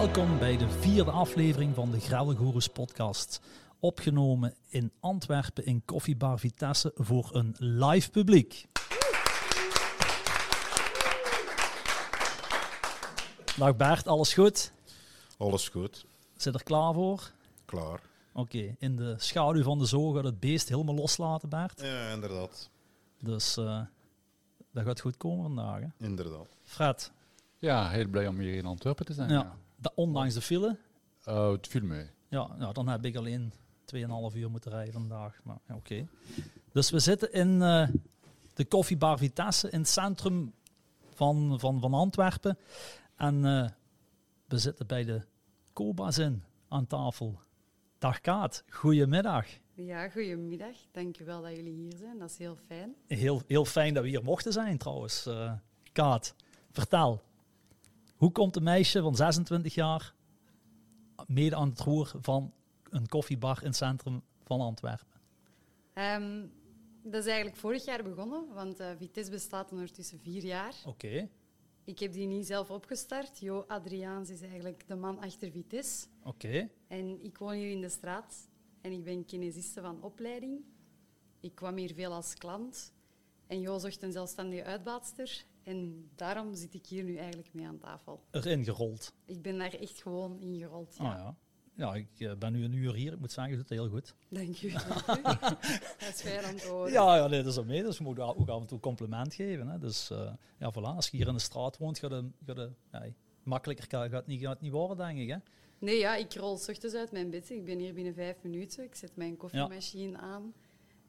Welkom bij de vierde aflevering van de Grellegoerus podcast. Opgenomen in Antwerpen in Koffiebar Vitesse voor een live publiek. Dag Bert, alles goed? Alles goed, Zit er klaar voor? klaar. Oké, in de schaduw van de zoo gaat het beest helemaal loslaten, Bert. Ja, inderdaad. Dus eh, dat gaat goed komen vandaag. Hè? Inderdaad. Fred, Ja, heel blij om hier in Antwerpen te zijn. ja. Ja. Da- ondanks de file, Eh, het viel mee. Ja, ja, dan heb ik alleen 2,5 uur moeten rijden vandaag. Maar ja, oké. Dus we zitten in eh, de koffiebar Vitesse in het centrum van, van, van Antwerpen. En eh, we zitten bij de Cobazin aan tafel. Dag Kaat, goedemiddag. Ja, goedemiddag. Dankjewel dat jullie hier zijn. Dat is heel fijn. Heel, heel fijn dat we hier mochten zijn trouwens. Eh, Kaat, vertel. Hoe komt een meisje van 26 jaar mede aan het roer van een koffiebar in het centrum van Antwerpen? Ehm, dat is eigenlijk vorig jaar begonnen, want eh, Vitesse bestaat ondertussen vier jaar. Oké. Ik heb die niet zelf opgestart. Jo Adriaans is eigenlijk de man achter Vitesse. Oké, En ik woon hier in de straat en ik ben kinesiste van opleiding. Ik kwam hier veel als klant. En Jo zocht een zelfstandige uitbaatster. En daarom zit ik hier nu eigenlijk mee aan tafel. erin gerold. Ik ben daar echt gewoon ingerold. Ah ja. Ja, ik eh, ben nu een uur hier. Ik moet zeggen, je doet het heel goed. Dank u. Dat is fijn om te horen. Ja, ja nee, dat is ook mee. Dus je moet ook af en toe compliment geven. Hè. Dus eh, ja, voilà. Als je hier in de straat woont, gaat het, gaat het, ja, makkelijker gaat het, niet, gaat het niet worden, denk ik. Hè. Nee, ja, ik rol ochtends uit mijn bed. Ik ben hier binnen vijf minuten. Ik zet mijn koffiemachine aan.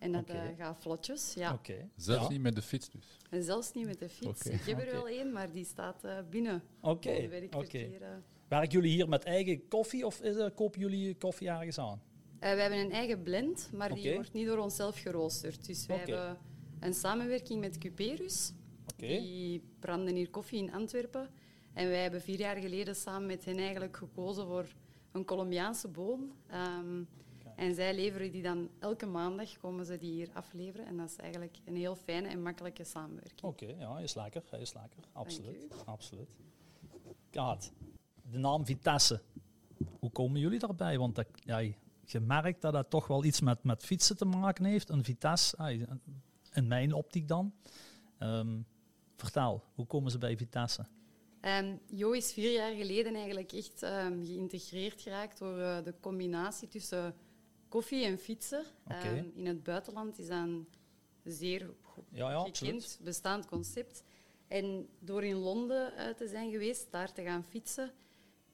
En dat eh, gaat vlotjes. Ja. Oké. Zelfs Ja. niet met de fiets dus. En zelfs niet met de fiets. Ik heb er wel één, maar die staat eh, binnen. Oké, eh. Werken jullie hier met eigen koffie of is, eh, kopen jullie koffie ergens aan? Eh, we hebben een eigen blend, maar die wordt niet door onszelf geroosterd. Dus wij Oké. hebben een samenwerking met Cuperus. Oké. Die branden hier koffie in Antwerpen. En wij hebben vier jaar geleden samen met hen eigenlijk gekozen voor een Colombiaanse boon. Ehm, en zij leveren die dan elke maandag, komen ze die hier afleveren. En dat is eigenlijk een heel fijne en makkelijke samenwerking. Oké, ja, is lekker. Hij is lekker. Absoluut. Absoluut. Kaat, de naam Vitesse. Hoe komen jullie daarbij? Want dat, ja, je merkt dat dat toch wel iets met, met fietsen te maken heeft. Een Vitesse, in mijn optiek dan. Ehm, vertel, hoe komen ze bij Vitesse? Ehm, Jo is vier jaar geleden eigenlijk echt ehm, geïntegreerd geraakt door eh, de combinatie tussen koffie en fietsen. Ehm, in het buitenland is dat een zeer go- Ja, ja, absoluut. gekend bestaand concept. En door in Londen eh, te zijn geweest, daar te gaan fietsen,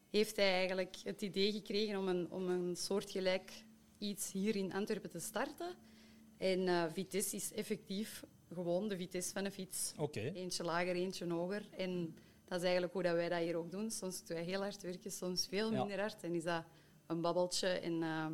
heeft hij eigenlijk het idee gekregen om een, om een soortgelijk iets hier in Antwerpen te starten. En eh, Vitesse is effectief gewoon de Vitesse van een fiets. Eentje lager, eentje hoger. En dat is eigenlijk hoe dat wij dat hier ook doen. Soms moeten wij heel hard werken, soms veel Ja. minder hard. En is dat een babbeltje en, ehm,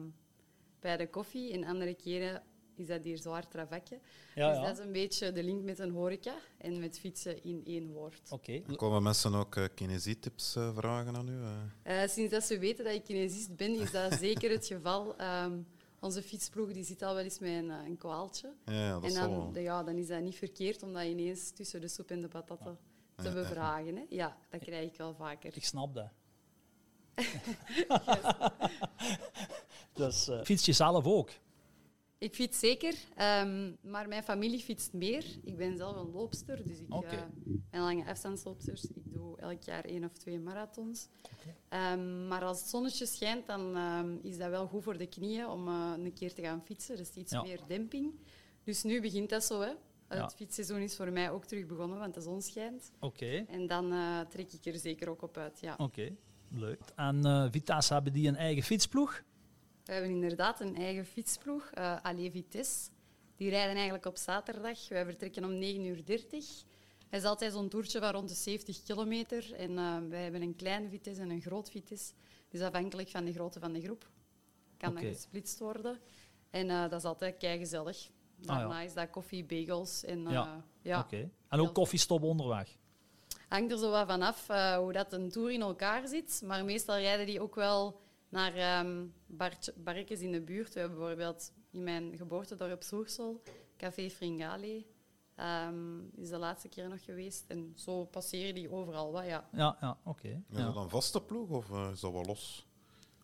bij de koffie. En andere keren is dat hier zwaar travakje. Ja, dus ja. dat is een beetje de link met een horeca en met fietsen in één woord. Oké. Komen mensen ook uh, kinesietips eh, vragen aan u? eh? Eh, sinds dat ze weten dat ik kinesist ben, is dat zeker het geval. Ehm, onze fietsploeg die zit al wel eens met een, een kwaaltje. Ja, dat en zal dan, wel. de- ja, dan is dat niet verkeerd om dat ineens tussen de soep en de patatten te bevragen. Hè? Ja, dat krijg ik wel vaker. Ik snap dat. Dus eh, fiets je zelf ook? Ik fiets zeker, ehm, maar mijn familie fietst meer. Ik ben zelf een loopster, dus ik Oké. eh, ben lange afstandsloopster. Ik doe elk jaar één of twee marathons. Ehm, maar als het zonnetje schijnt, dan ehm, is dat wel goed voor de knieën om eh, een keer te gaan fietsen. Dus iets Ja. meer demping. Dus nu begint dat zo. Hè. Het Ja. fietsseizoen is voor mij ook terug begonnen, want de zon schijnt. Oké. En dan eh, trek ik er zeker ook op uit, ja. Oké, leuk. En eh Vitesse hebben die een eigen fietsploeg? We hebben inderdaad een eigen fietsploeg, eh Allee Vitesse. Die rijden eigenlijk op zaterdag. Wij vertrekken om 9.30 uur. Het is altijd zo'n toertje van rond de 70 kilometer. En eh, wij hebben een kleine Vitesse en een groot Vitesse. Dus afhankelijk van de grootte van de groep kan Oké. dat gesplitst worden. En eh, dat is altijd kei gezellig. Daarna is dat koffie, bagels en Ah, Ja. ja. ja. Oké. En ook koffiestop onderweg? Hangt er zo wat vanaf eh hoe dat een tour in elkaar zit. Maar meestal rijden die ook wel naar ehm barretjes in de buurt. We hebben bijvoorbeeld in mijn geboortedorp Soersel Café Fringale. Ehm, is de laatste keer nog geweest. En zo passeren die overal wat, ja. Ja, ja oké. Is Ja. dat een vaste ploeg of eh, is dat wel los?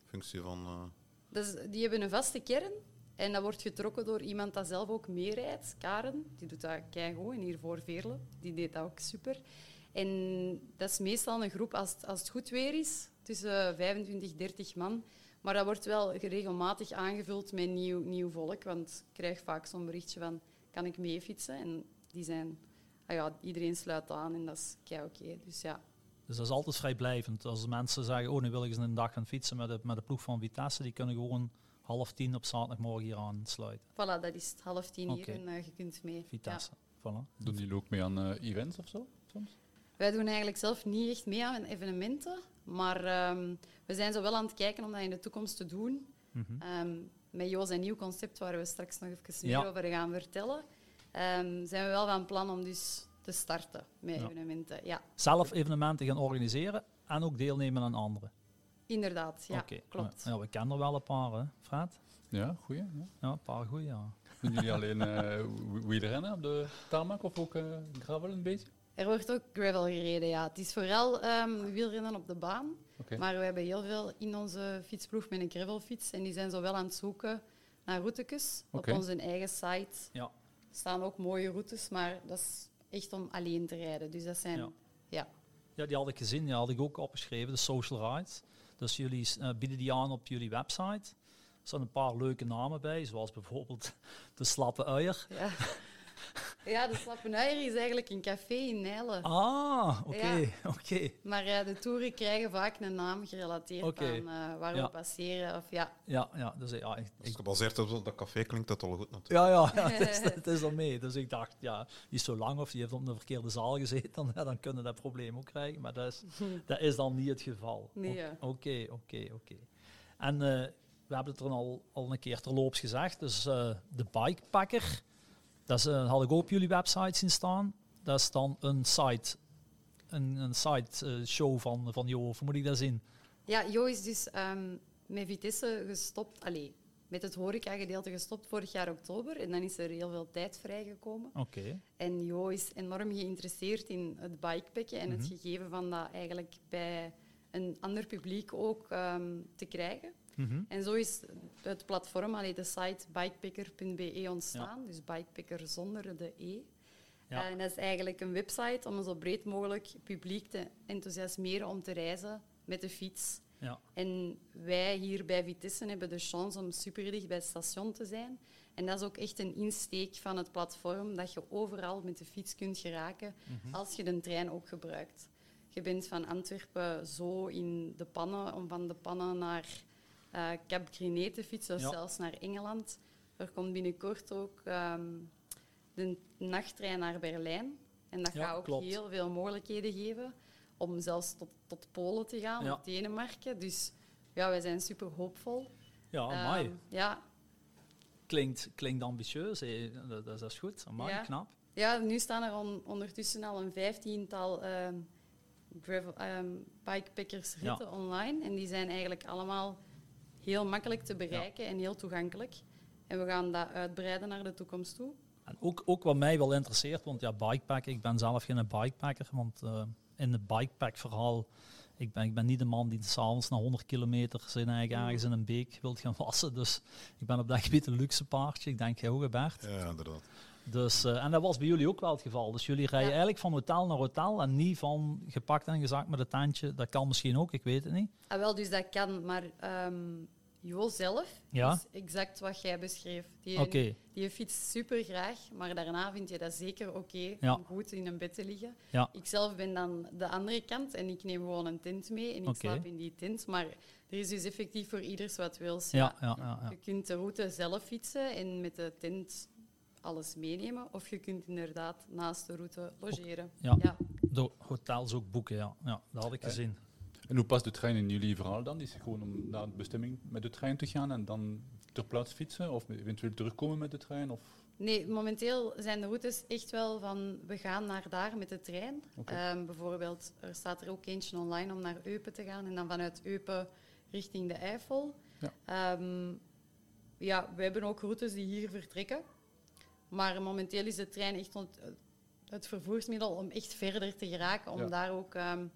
Functie van... eh, Dus die hebben een vaste kern. En dat wordt getrokken door iemand dat zelf ook meerijdt. Karen, die doet dat keigoed. En hiervoor Veerle, die deed dat ook super. En dat is meestal een groep, als het, als het goed weer is, tussen 25 30 man. Maar dat wordt wel regelmatig aangevuld met nieuw, nieuw volk. Want ik krijg vaak zo'n berichtje van, kan ik mee fietsen? En die zijn... Ah ja, iedereen sluit aan en dat is kei oké. Dus ja, Dus dat is altijd vrijblijvend. Als mensen zeggen, oh, nu wil ik eens een dag gaan fietsen met de, met de ploeg van Vitesse, die kunnen gewoon half tien op zaterdagmorgen hier aansluiten. voilà, dat is het half tien hier en eh, je kunt mee. Ja. Vitesse. Voilà. Doen jullie ook mee aan eh, events of zo? Soms? Wij doen eigenlijk zelf niet echt mee aan evenementen, maar ehm, we zijn zo wel aan het kijken om dat in de toekomst te doen. Mhm. Ehm, met Jo zijn nieuw concept, waar we straks nog even meer Ja. over gaan vertellen, ehm, zijn we wel van plan om dus te starten met Ja. evenementen. Ja, Zelf evenementen gaan organiseren en ook deelnemen aan anderen. inderdaad. Ja, klopt. Ja, we kennen er wel een paar, hè, Fred? Ja, goeie. Ja. Ja, een paar goeie, ja. Doen jullie alleen eh wielrennen op de tarmac of ook eh, gravel een beetje? Er wordt ook gravel gereden, ja. Het is vooral ehm, wielrennen op de baan. Maar we hebben heel veel in onze fietsploeg met een gravelfiets. En die zijn zo wel aan het zoeken naar routekes. Op onze eigen site Ja. staan ook mooie routes, maar dat is echt om alleen te rijden. Dus dat zijn... Ja. Ja. Ja, die had ik gezien, die had ik ook opgeschreven, de social rights. Dus jullie eh, bieden die aan op jullie website. Er staan een paar leuke namen bij, zoals bijvoorbeeld de Slappe Uier. Ja, ja de Slappenuier is eigenlijk een café in Nijlen. Ah, oké, Ja. oké. Maar eh, de toeren krijgen vaak een naam gerelateerd aan eh, waar Ja. we passeren. Of, ja. Ja, ja, dus ja, ik, Als ik- het gebaseerd op dat café, klinkt dat al goed natuurlijk. ja, ja, ja het, is, het is al mee. Dus ik dacht, ja, die is zo lang of die heeft op een verkeerde zaal gezeten, dan, ja, dan kunnen we dat probleem ook krijgen. Maar dat is, dat is dan niet het geval. Nee. Oké, oké, oké. En eh, we hebben het er al, al een keer terloops gezegd, dus eh, de bikepacker, dat is, eh, had ik ook op jullie website zien staan. Dat is dan een site, een, een site eh, show van, van Jo, of moet ik dat zien? ja, Jo is dus ehm, met Vitesse gestopt. Allee, met het horeca-gedeelte gestopt vorig jaar oktober. En dan is er heel veel tijd vrijgekomen. Oké, En Jo is enorm geïnteresseerd in het bikepacken en het Mhm. gegeven van dat eigenlijk bij een ander publiek ook ehm, te krijgen. Mhm. En zo is het platform, allee, de site bikepicker.be ontstaan. Dus bikepicker zonder de E. Ja. En dat is eigenlijk een website om een zo breed mogelijk publiek te enthousiasmeren om te reizen met de fiets. ja. En wij hier bij Vitesse hebben de chance om super dicht bij het station te zijn. En dat is ook echt een insteek van het platform, dat je overal met de fiets kunt geraken als je de trein ook gebruikt. Je bent van Antwerpen zo in de pannen, om van de pannen naar eh Cap Griné te fietsen, Ja. zelfs naar Engeland. Er komt binnenkort ook ehm, de nachttrein naar Berlijn. En dat Ja, gaat ook klopt. heel veel mogelijkheden geven om zelfs tot, tot Polen te gaan, Ja. Denemarken. Dus ja, wij zijn super hoopvol. Ja, amai. Ehm, ja, klinkt, klinkt ambitieus. Dat, dat is goed. Amai, Ja. knap. Ja, nu staan er on- ondertussen al een vijftiental ehm gravel, ehm, bikepackers ritten online. En die zijn eigenlijk allemaal heel makkelijk te bereiken en heel toegankelijk. En we gaan dat uitbreiden naar de toekomst toe. En ook, ook wat mij wel interesseert, want ja, bikepacken, ik ben zelf geen bikepacker, want eh, in het bikepack-verhaal, ik ben, ik ben niet de man die s'avonds na 100 kilometer zijn eigen Mm. ergens in een beek wilt gaan wassen. Dus ik ben op dat gebied een luxe paardje. Ik denk, jij ook, Bert. Ja, inderdaad. Dus, eh, en dat was bij jullie ook wel het geval. Dus jullie rijden Ja. eigenlijk van hotel naar hotel en niet van gepakt en gezakt met een tandje. Dat kan misschien ook, ik weet het niet. Ah, wel, dus dat kan, maar ehm Jo zelf Ja? is exact wat jij beschreef. Die, die fietst super graag, maar daarna vind je dat zeker oké Ja. om goed in een bed te liggen. ja. Ik zelf ben dan de andere kant en ik neem gewoon een tent mee en ik slaap in die tent. Maar er is dus effectief voor ieders wat wils. Ja, ja, ja, ja. Je kunt de route zelf fietsen en met de tent alles meenemen. Of je kunt inderdaad naast de route logeren. Ja. Ja. De hotels ook boeken, ja. ja dat had ik gezien. En hoe past de trein in jullie verhaal dan? Is het gewoon om naar de bestemming met de trein te gaan en dan ter plaatse fietsen? Of eventueel terugkomen met de trein? Of... Nee, momenteel zijn de routes echt wel van we gaan naar daar met de trein. Ehm, bijvoorbeeld, er staat er ook eentje online om naar Eupen te gaan en dan vanuit Eupen richting de Eifel. Ja. Ehm, ja, we hebben ook routes die hier vertrekken. Maar momenteel is de trein echt het vervoersmiddel om echt verder te geraken. Om Ja. daar ook ehm,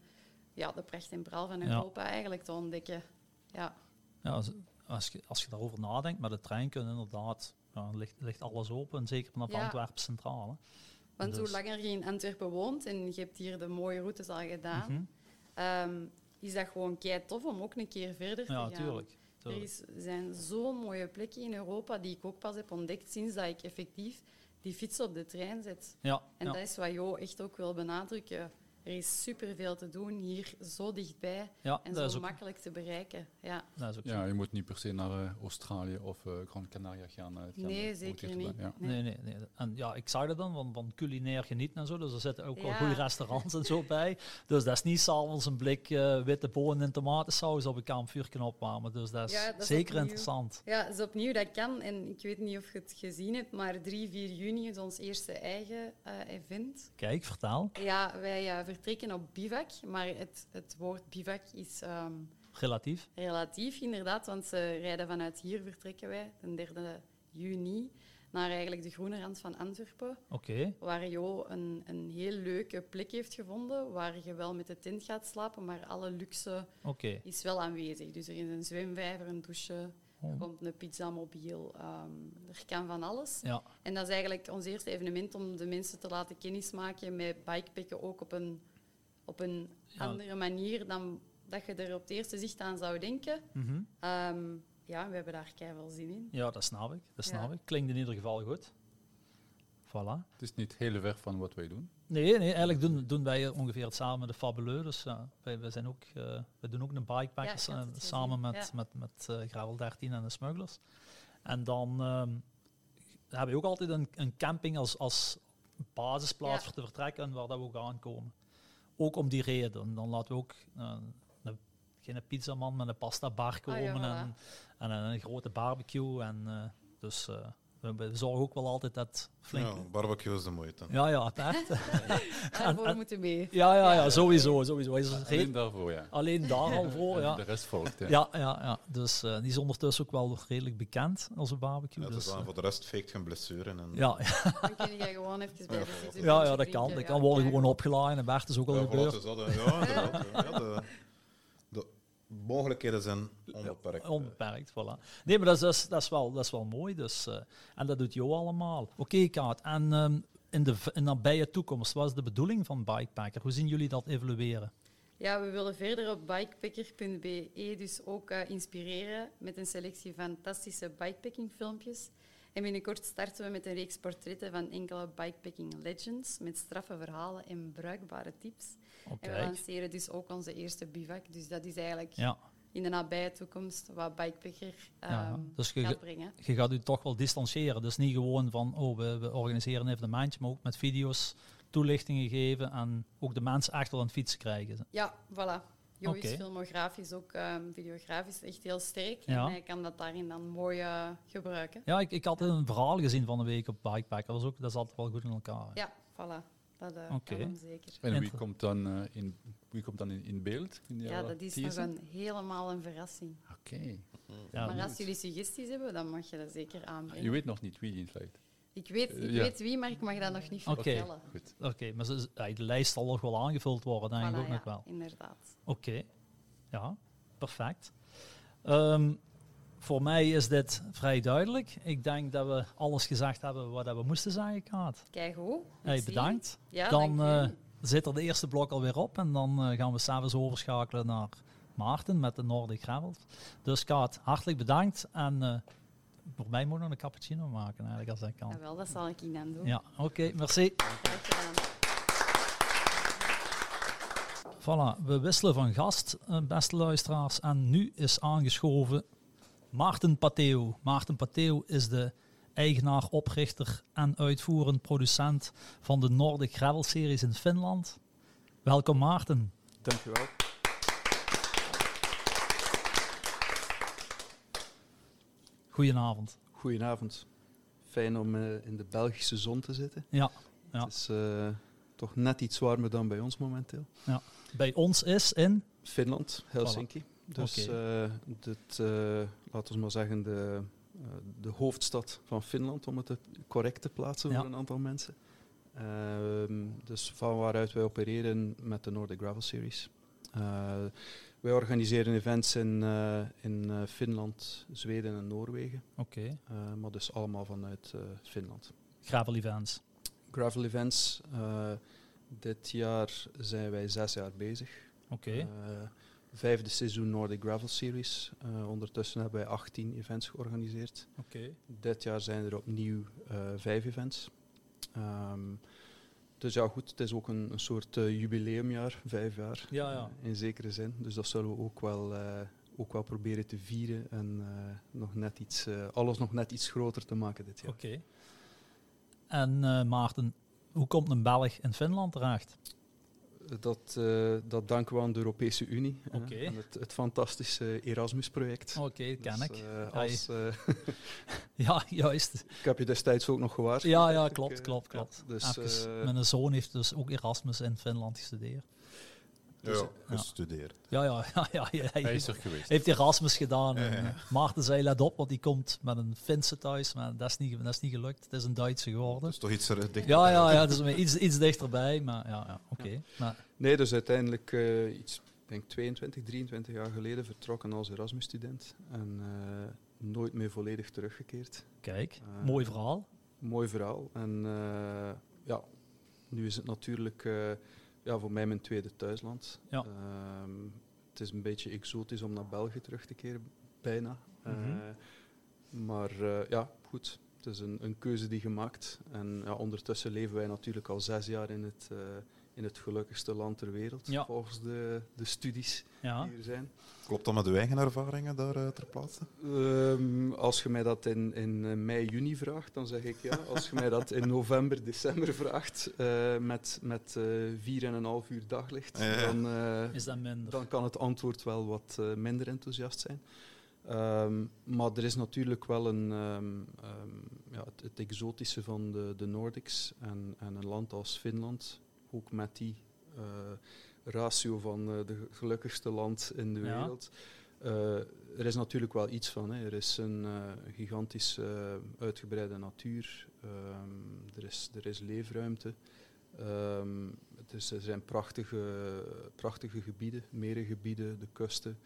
ja, de pracht en praal van Ja. Europa eigenlijk te ontdekken. Ja, Ja, als, als, je, als je daarover nadenkt, met de trein kunnen inderdaad, ja, ligt, ligt alles open, zeker vanaf Ja. Antwerpen Centraal. hè. want Dus- hoe langer je in Antwerpen woont en je hebt hier de mooie routes al gedaan, Mhm. ehm, is dat gewoon kei tof om ook een keer verder te Ja, gaan. tuurlijk. Er is, zijn zo'n mooie plekken in Europa die ik ook pas heb ontdekt sinds dat ik effectief die fiets op de trein zet. Ja, En ja. dat is wat Jo echt ook wil benadrukken. Er is superveel te doen hier, zo dichtbij ja en dat, is zo ook, makkelijk te bereiken. Ja. dat is ook Ja, je moet niet per se naar eh, Australië of eh Gran Canaria gaan. eh, gaan, Nee, zeker niet. Ja. Nee, nee, nee. En ja, ik zag dat dan van, van culinair genieten en zo. Dus er zitten ook wel goede restaurants en zo bij. Dus dat is niet s'avonds een blik eh, witte bonen en tomatensaus op een kampvuurknop opwarmen. Dus dat is, Ja, dat is zeker opnieuw. interessant. ja, dus opnieuw dat kan. En ik weet niet of je het gezien hebt, maar 3, 4 juni is ons eerste eigen eh, event. Kijk, vertel. Ja, wij vertrekken op bivak, maar het, het woord bivak is ehm, Relatief. relatief inderdaad, want ze rijden vanuit hier vertrekken wij, de 3 juni, naar eigenlijk de groene rand van Antwerpen. Oké. waar Jo een, een heel leuke plek heeft gevonden, waar je wel met de tent gaat slapen, maar alle luxe is wel aanwezig. Dus er is een zwemvijver, een douche, komt een pizzamobiel, ehm er kan van alles. Ja, En dat is eigenlijk ons eerste evenement om de mensen te laten kennismaken met bikepacken, ook op een, op een Ja. andere manier dan dat je er op het eerste zicht aan zou denken. Mhm. Ehm, ja, we hebben daar keihard zin in. ja dat snap ik. Dat snap Ja. ik. Klinkt in ieder geval goed. Voilà. Het is niet heel ver van wat wij doen. Nee, nee eigenlijk doen, doen wij ongeveer het samen met de Fabuleux. Dus ja, wij, wij, zijn ook, eh, wij doen ook een Ja, had eh, samen met, Ja. met, met eh, Gravel 13 en de Smugglers. En dan ehm hebben we ook altijd een, een camping als, als basisplaats Ja. voor te vertrekken en waar dat we ook aankomen. Ook om die reden. Dan laten we ook een, geen pizzaman met een pasta bar komen Ah, ja, en, en een, grote barbecue. En, dus eh, we, we zorgen ook wel altijd dat flink... Ja, barbecue is de moeite. Ja, ja, het echt. Daarvoor en- moeten we mee. Ja, ja, ja, Ja. sowieso. sowieso. Is er Alleen reden- daarvoor, ja. alleen daar al voor, ja. De rest volgt, ja. Ja, ja, ja. Dus eh, die is ondertussen ook wel redelijk bekend, onze barbecue. Ja, dus, eh, voor de rest feekt geen blessure. En, ja, ja, Dan kun je gewoon even bij de fiets een ja, biertje dat kan. Dat Ja, kan worden gewoon opgeladen. En Bert is ook al Ja, gebeurd. ja, inderdaad, ja, de mogelijkheden zijn onbeperkt. Onbeperkt, voilà. Nee, maar dat is, dat is, dat is, wel, dat is wel mooi. Dus, eh, en dat doet Jo allemaal. Oké, Kaat. En ehm, in de in nabije toekomst, wat is de bedoeling van Bikepacker? Hoe zien jullie dat evolueren? Ja, we willen verder op bikepacker.be dus ook eh, inspireren met een selectie fantastische bikepackingfilmpjes. En binnenkort starten we met een reeks portretten van enkele bikepacking legends met straffe verhalen en bruikbare tips. Oké. En we lanceren dus ook onze eerste bivak. Dus dat is eigenlijk Ja, in de nabije toekomst wat bikepacker Ja, ehm, dus gaat brengen. je gaat u toch wel distancieren. Dus niet gewoon van, oh, we, we organiseren een evenementje, maar ook met video's, toelichtingen geven en ook de mensen achter aan het fietsen krijgen. Ja, voilà. Jo is filmografisch ook ehm, videografisch echt heel sterk. Ja. En hij kan dat daarin dan mooi eh, gebruiken. Ja, ik, ik had een verhaal gezien van de week op Bikepacker. Dat, is ook, dat is altijd wel goed in elkaar. Ja, voilà. Dat eh, Oké. kan zeker. En wie komt dan, eh, in, wie komt dan in, in beeld? In Ja, dat is teaser? nog een, helemaal een verrassing. Oké. Ja, maar goed. als jullie suggesties hebben, dan mag je dat zeker aanbrengen. Je weet nog niet wie insluit. Ik, weet, ik ja. weet wie, maar ik mag dat nog niet Oké. vertellen. Goed. Oké, maar ze, ja, de lijst zal nog wel aangevuld worden, denk ik Voilà, ook ja, nog wel. Inderdaad. Oké, ja, perfect. Ehm, voor mij is dit vrij duidelijk. Ik denk dat we alles gezegd hebben wat we moesten zeggen, Kaat. Kijk hoe. Hey, bedankt. Ja, dan eh, zit er de eerste blok alweer op en dan eh, gaan we s'avonds overschakelen naar Maarten met de Nordic Gravels. Dus Kaat, hartelijk bedankt en eh, voor mij moet nog een cappuccino maken eigenlijk als dat kan. Jawel, dat zal ik in dan doen. Ja, oké, merci. Voilà, we wisselen van gast, beste luisteraars. En nu is aangeschoven Maarten Pateo. Maarten Pateo is de eigenaar, oprichter en uitvoerend producent van de Nordic Gravel Series in Finland. Welkom Maarten. Dankjewel. Goedenavond. Goedenavond. Fijn om eh, in de Belgische zon te zitten. Ja, ja. Het is eh, toch net iets warmer dan bij ons momenteel. bij ons is in... Finland, Helsinki. Dus dit, eh, laten we maar zeggen, de, eh, de hoofdstad van Finland, om het correct te plaatsen Ja. voor een aantal mensen. Ehm, dus van waaruit wij opereren met de Nordic Gravel Series. Eh, wij organiseren events in, eh, in Finland, Zweden en Noorwegen. Oké. Maar dus allemaal vanuit Finland. Gravel events. Gravel events. dit jaar zijn wij zes jaar bezig. Oké. Vijfde seizoen Nordic Gravel Series. Eh, ondertussen hebben wij 18 events georganiseerd. Dit jaar zijn er opnieuw eh, vijf events. Ehm, dus ja, goed, het is ook een, een soort eh, jubileumjaar, vijf jaar. Ja, ja. in zekere zin. Dus dat zullen we ook wel, ook wel proberen te vieren en nog net iets, alles nog net iets groter te maken dit jaar. Oké. En Maarten, hoe komt een Belg in Finland terecht? Dat, eh, dat danken we aan de Europese Unie en het, het fantastische Erasmus-project. Oké, ken Dus, ik. eh, als, eh, Ja, juist. ik heb je destijds ook nog gewaarschuwd. Ja, ja, klopt, klopt, klopt. Dus, Even, mijn zoon heeft dus ook Erasmus in Finland gestudeerd. Dus, ja, gestudeerd. Ja, ja, ja. ja, ja, hij Hij is er geweest. heeft Erasmus gedaan. En, Ja, ja. eh, Maarten zei, let op, want die komt met een Finse thuis. Maar dat is niet, dat is niet gelukt. Het is een Duitse geworden. Dat is toch iets er dichter Ja, ja, ja, weer iets, iets dichterbij. Maar ja, ja oké. Nee, dus uiteindelijk eh, iets, ik denk 22, 23 jaar geleden vertrokken als Erasmus-student en eh, nooit meer volledig teruggekeerd. kijk, Eh, mooi verhaal. Mooi verhaal. En eh, ja, nu is het natuurlijk eh, ja, voor mij mijn tweede thuisland. Ja. Ehm, het is een beetje exotisch om naar België terug te keren, bijna. Mhm. Eh, maar eh, ja, goed. Het is een, een keuze die gemaakt. En ja, ondertussen leven wij natuurlijk al zes jaar in het, eh, in het gelukkigste land ter wereld, Ja. volgens de, de studies Ja. die er zijn. Klopt dat met uw eigen ervaringen daar eh, ter plaatse? Ehm, als je mij dat in, in eh, mei, juni vraagt, dan zeg ik ja. Als je mij dat in november, december vraagt, eh, met, met eh, vier en een half uur daglicht, Ja, dan, eh, Is dat minder? dan kan het antwoord wel wat eh, minder enthousiast zijn. Ehm, maar er is natuurlijk wel een, ehm, ehm, ja, het, het exotische van de, de Nordics en, en een land als Finland, ook met die eh, ratio van eh, de gelukkigste land in de Ja. wereld. Eh, er is natuurlijk wel iets van. Hè. Er is een gigantisch uitgebreide natuur. Ehm, er, is, er is leefruimte. Ehm, het is, er zijn prachtige, prachtige gebieden, merengebieden, de kusten.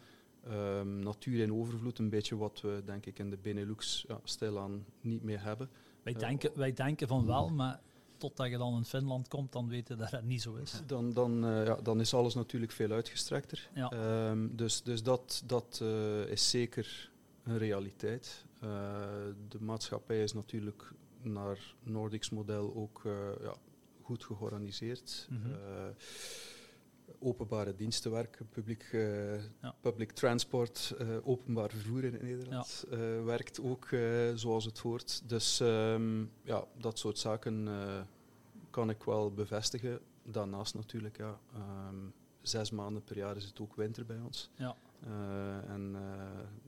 Ehm, natuur in overvloed, een beetje wat we denk ik in de Benelux ja, stilaan niet meer hebben. Wij, denken, wij denken van wel, maar totdat je dan in Finland komt, dan weten we dat dat niet zo is. Dan, dan, eh, ja, dan is alles natuurlijk veel uitgestrekter. Ja. Ehm, dus dus dat, dat eh, is zeker een realiteit. Eh, de maatschappij is natuurlijk naar Nordics model ook ja, goed georganiseerd. Mhm. Openbare dienstenwerk, publiek, eh, Ja. public transport, eh, openbaar vervoer in Nederland eh, werkt ook zoals het hoort. Dus ehm, ja, dat soort zaken kan ik wel bevestigen. Daarnaast natuurlijk, ja, ehm, zes maanden per jaar is het ook winter bij ons. Ja. En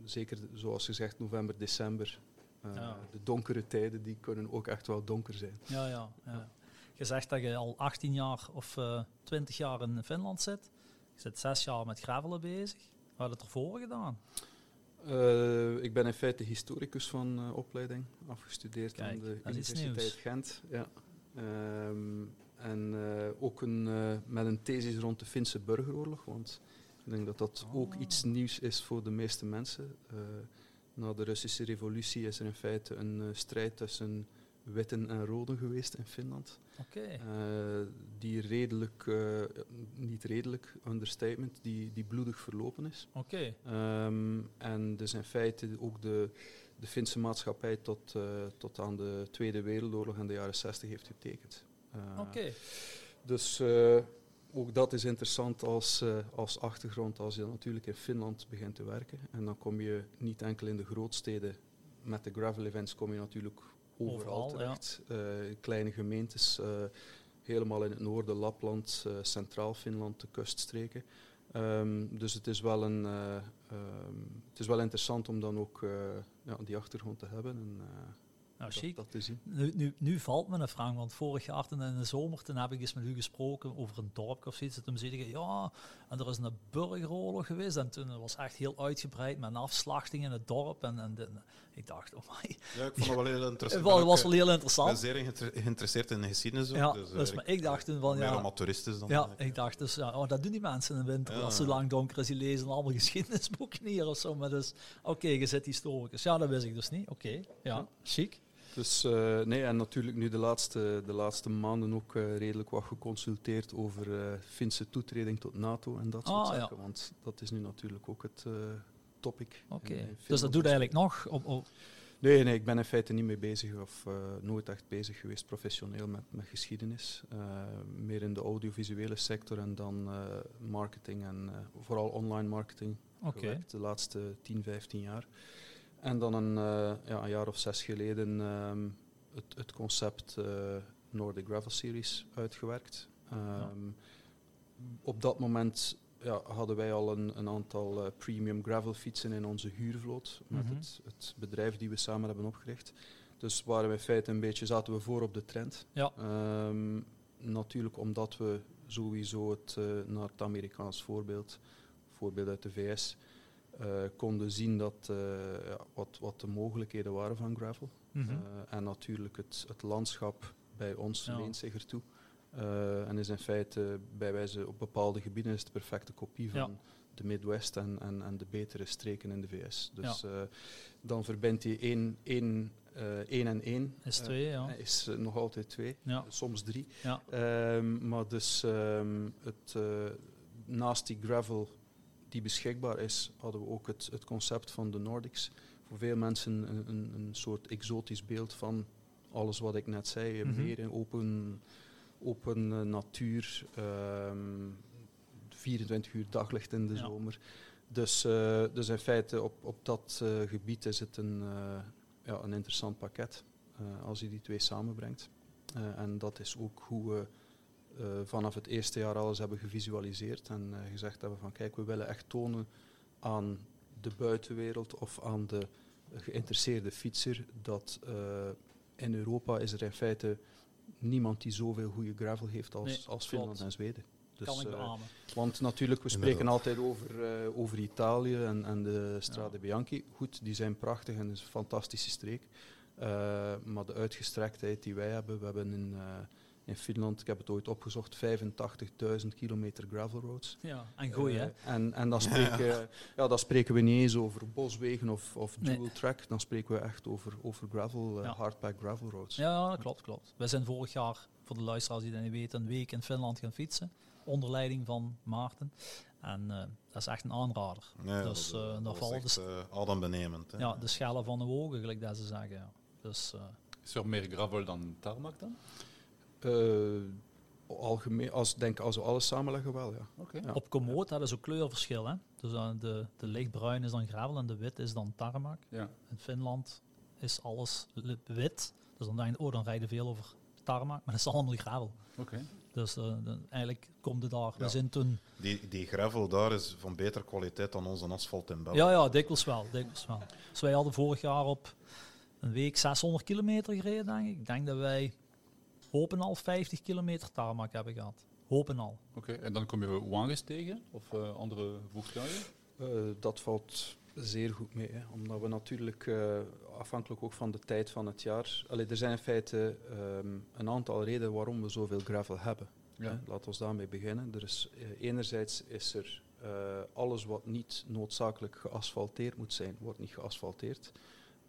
zeker, zoals gezegd, november, december. De donkere tijden die kunnen ook echt wel donker zijn. Ja, ja, ja. Je zegt dat je al 18 jaar of eh 20 jaar in Finland zit. Je zit zes jaar met gravelen bezig. Wat had het ervoor gedaan? Eh, ik ben in feite historicus van eh, opleiding, afgestudeerd Kijk, aan de Universiteit. Gent. Ja. Ehm, en eh, ook een, eh, met een thesis rond de Finse burgeroorlog, want ik denk dat dat ook Oh. iets nieuws is voor de meeste mensen. Eh, na de Russische revolutie is er in feite een eh, strijd tussen witten en roden geweest in Finland. Oké. Eh, die redelijk, eh, niet redelijk, understatement, die, die bloedig verlopen is. Oké. Ehm, en dus in feite ook de, de Finse maatschappij tot, eh, tot aan de Tweede Wereldoorlog en de jaren 60 heeft getekend. Oké. Dus ook dat is interessant als, als achtergrond als je natuurlijk in Finland begint te werken. En dan kom je niet enkel in de grootsteden met de gravel events, kom je natuurlijk overal, Overal, ja. Eh, kleine gemeentes, eh, helemaal in het noorden, Lapland, eh, Centraal Finland, de kuststreken. Ehm, dus het is, wel een, eh, ehm, het is wel interessant om dan ook ja, die achtergrond te hebben. En, dat, chic. dat te zien. Nu, nu, nu valt me een vraag, want vorig jaar in de zomer, toen heb ik eens met u gesproken over een dorp of zoiets. En toen zei je, ja, en er is een burgeroorlog geweest. En toen was het echt heel uitgebreid met een afslachting in het dorp. En, en de- ik dacht, oh my, Ja, ik vond het wel heel interessant. was, Ik wel heel eh, interessant. ben zeer geïnter- geïnteresseerd in de geschiedenis. ook, Ja, dus, eh, dus, maar ik dacht toen van, meer ja, amateuristisch dan. Ja, ik dacht dus, ja, oh, dat doen die mensen in de winter. Ja. Als het zo lang donker is, die lezen allemaal geschiedenisboeken hier of zo. Maar dus, oké, je zit historicus. Ja, dat wist ik dus niet. Oké, ja, chic. Dus eh, nee, en natuurlijk nu de laatste, de laatste maanden ook eh, redelijk wat geconsulteerd over eh Finse toetreding tot NATO en dat soort Ah, ja. zaken. Want dat is nu natuurlijk ook het eh, topic. Oké, in dus dat doet eigenlijk nog. Op, op, Nee, nee, ik ben in feite niet mee bezig of eh, nooit echt bezig geweest professioneel met, met geschiedenis. Eh, meer in de audiovisuele sector en dan eh, marketing en eh, vooral online marketing Oké, gewerkt de laatste 10, 15 jaar. En dan een, eh, ja, een jaar of zes geleden ehm, het, het concept eh, Nordic Gravel Series uitgewerkt. Ehm, Op dat moment ja, hadden wij al een, een aantal eh, premium gravel fietsen in onze huurvloot met Mhm. het, het bedrijf die we samen hebben opgericht. Dus waren we in feite een beetje, zaten we voor op de trend. Ja. Ehm, natuurlijk omdat we sowieso het, eh, naar het Amerikaans voorbeeld, voorbeeld uit de VS, eh, konden zien dat, ja, wat, wat de mogelijkheden waren van gravel. Mhm. En natuurlijk het, het landschap bij ons Ja. leent zich ertoe. Eh, en is in feite bij wijze op bepaalde gebieden is het de perfecte kopie van Ja. de Midwest en, en, en de betere streken in de VS. Dus eh, dan verbindt hij één, één, eh, één en één. is twee, ja. is nog altijd twee, Ja, soms drie. Ehm, maar dus ehm, het, naast die gravel die beschikbaar is, hadden we ook het, het concept van de Nordics. Voor veel mensen een, een, een soort exotisch beeld van alles wat ik net zei. Mhm. Meer in open, open eh, natuur, ehm, 24 uur daglicht in de Ja. zomer. Dus, eh, dus in feite op, op dat eh, gebied is het een, ja, een interessant pakket als je die twee samenbrengt. En dat is ook hoe we vanaf het eerste jaar alles hebben gevisualiseerd en gezegd hebben van kijk, we willen echt tonen aan de buitenwereld of aan de geïnteresseerde fietser dat in Europa is er in feite niemand die zoveel goede gravel heeft als, Nee, als klopt. Finland en Zweden. Dus, kan ik eh, want natuurlijk, we spreken Inderdaad. altijd over, eh, over Italië en, en de Strade Bianchi. Goed, die zijn prachtig en het is een fantastische streek. Eh, maar de uitgestrektheid die wij hebben, we hebben in, eh, in Finland, ik heb het ooit opgezocht, 85.000 kilometer gravel roads. Ja, en goeie, hè? Eh, en, en dan, spreken, ja, dan spreken we niet eens over boswegen of, of Nee. dual track, dan spreken we echt over, over gravel, eh, Ja. hardpack gravel roads. Ja, dat klopt, klopt. Wij zijn vorig jaar, voor de luisteraars die dat niet weten, een week in Finland gaan fietsen. Onder leiding van Maarten. En eh, dat is echt een aanrader. Ja, Dus, dat, eh, eh, daar dat valt dus- eh, adembenemend. Hè. Ja, de schellen van de ogen, gelijk dat ze zeggen. Ja. Dus, eh, Is er meer gravel dan tarmac dan? Eh, algemeen, als, denk als we alles samenleggen wel, ja. Op Komoot hadden ze ook kleurverschil. Hè? Dus de, de lichtbruin is dan gravel en de wit is dan tarmac. Ja. In Finland is alles wit. Dus dan denk je, oh, dan rijden veel over tarmac, maar dat is allemaal gravel. Oké. Dus eh, de- eigenlijk komt het daar. We zijn toen... Die, die gravel daar is van betere kwaliteit dan onze asfalt in België. Ja, ja, dikwijls wel, dikwijls wel. Dus wij hadden vorig jaar op een week 600 kilometer gereden, denk ik. Ik denk dat wij hopen al 50 kilometer tarmac hebben gehad. Hopen al. Oké. En dan kom je wagens tegen of eh, andere voertuigen? Eh, dat valt zeer goed mee, hè, omdat we natuurlijk, eh, afhankelijk ook van de tijd van het jaar, allee, er zijn in feite ehm, een aantal redenen waarom we zoveel gravel hebben. Ja. Laten we daarmee beginnen. Er is, enerzijds is er eh, alles wat niet noodzakelijk geasfalteerd moet zijn, wordt niet geasfalteerd.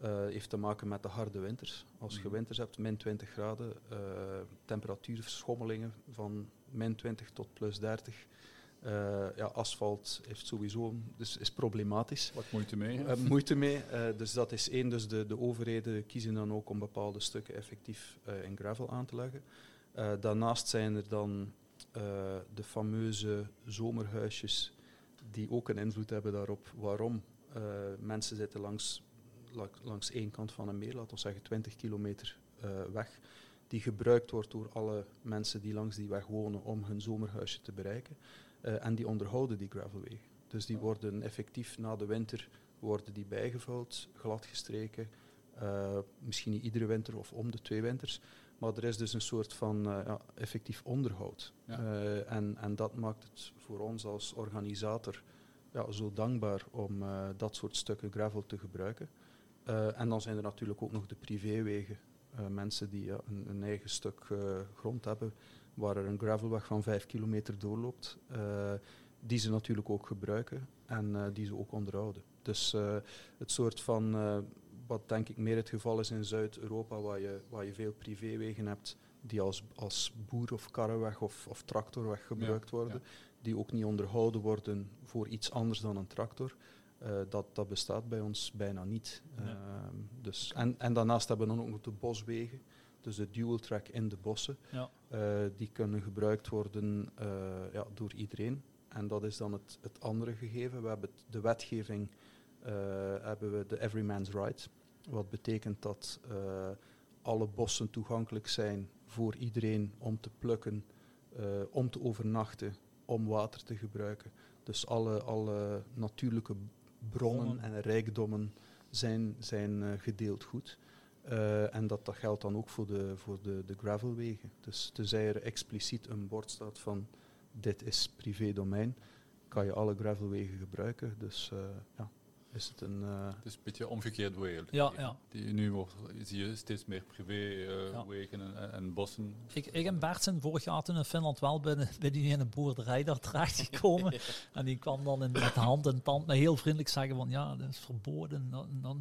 Eh, heeft te maken met de harde winters. Als je Mhm. winters hebt, min 20 graden, eh temperatuurschommelingen van min 20 tot plus 30. Eh, ja, asfalt heeft sowieso, dus is problematisch. Wat moeite mee? moeite mee. dus dat is één. Dus de, de overheden kiezen dan ook om bepaalde stukken effectief in gravel aan te leggen. Daarnaast zijn er dan de fameuze zomerhuisjes die ook een invloed hebben daarop waarom mensen zitten langs, la- langs één kant van een meer, laten we zeggen 20 kilometer eh, weg, die gebruikt wordt door alle mensen die langs die weg wonen om hun zomerhuisje te bereiken. Eh, en die onderhouden die gravelwegen. Dus die worden effectief na de winter worden die bijgevuld, gladgestreken, Eh, misschien niet iedere winter of om de twee winters. Maar er is dus een soort van ja, effectief onderhoud. Ja. En, en dat maakt het voor ons als organisator ja, zo dankbaar om dat soort stukken gravel te gebruiken. Eh, en dan zijn er natuurlijk ook nog de privéwegen. Eh, mensen die ja, een, een eigen stuk eh, grond hebben waar er een gravelweg van vijf kilometer doorloopt, die ze natuurlijk ook gebruiken en die ze ook onderhouden. Dus het soort van, wat denk ik meer het geval is in Zuid-Europa, waar je, waar je veel privéwegen hebt die als, als boer- of karreweg of, of tractorweg gebruikt worden, die ook niet onderhouden worden voor iets anders dan een tractor. Eh, dat, dat bestaat bij ons bijna niet. Ehm, dus, en, en daarnaast hebben we dan ook nog de boswegen, dus de dual track in de bossen. Ja. Eh, die kunnen gebruikt worden eh, ja, door iedereen. En dat is dan het, het andere gegeven. We hebben het- de wetgeving, hebben we de Everyman's Right. Wat betekent dat alle bossen toegankelijk zijn voor iedereen om te plukken, om te overnachten, om water te gebruiken. Dus alle, alle natuurlijke bronnen en rijkdommen zijn, zijn eh, gedeeld goed. Eh, en dat, dat geldt dan ook voor de, voor de, de gravelwegen. Dus tenzij er expliciet een bord staat van dit is privé domein, kan je alle gravelwegen gebruiken. Dus eh, ja, is het een... eh, Het is een beetje omgekeerd wereld. Ja, ja. Die, nu wordt, zie je steeds meer privéwegen Ja. wegen en, en bossen. Ik, ik en Bert zijn vorig jaar toen in Finland wel binnen, binnen in een boerderij daar terechtgekomen. en die kwam dan in, met hand en tand me heel vriendelijk zeggen van ja, dat is verboden,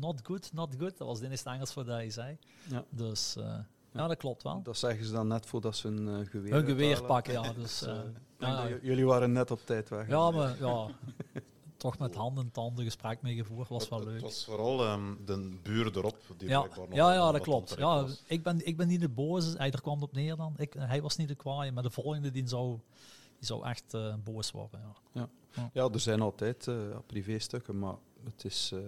not, good, not good. Dat was het eerste Engels voor dat hij zei. Ja. Dus eh, ja, dat klopt wel. dat zeggen ze dan net voordat ze een eh, geweer Hun geweer pakken, ja. Dus, Dus, eh, eh, ik ja, jullie waren net op tijd weg. ja, maar ja, toch met handen en tanden gesprek mee gevoerd, was wel Het- Het leuk. was vooral ehm, de buur erop. Die Ja, nog ja, ja, dat klopt. Ja, was. ik, ben, ik ben niet de boze, hij er kwam op neer dan. Ik, hij was niet de kwaaie, maar de volgende die zou, die zou echt eh, boos worden. Ja. Ja, er zijn altijd eh, ja, privéstukken, maar het is... eh,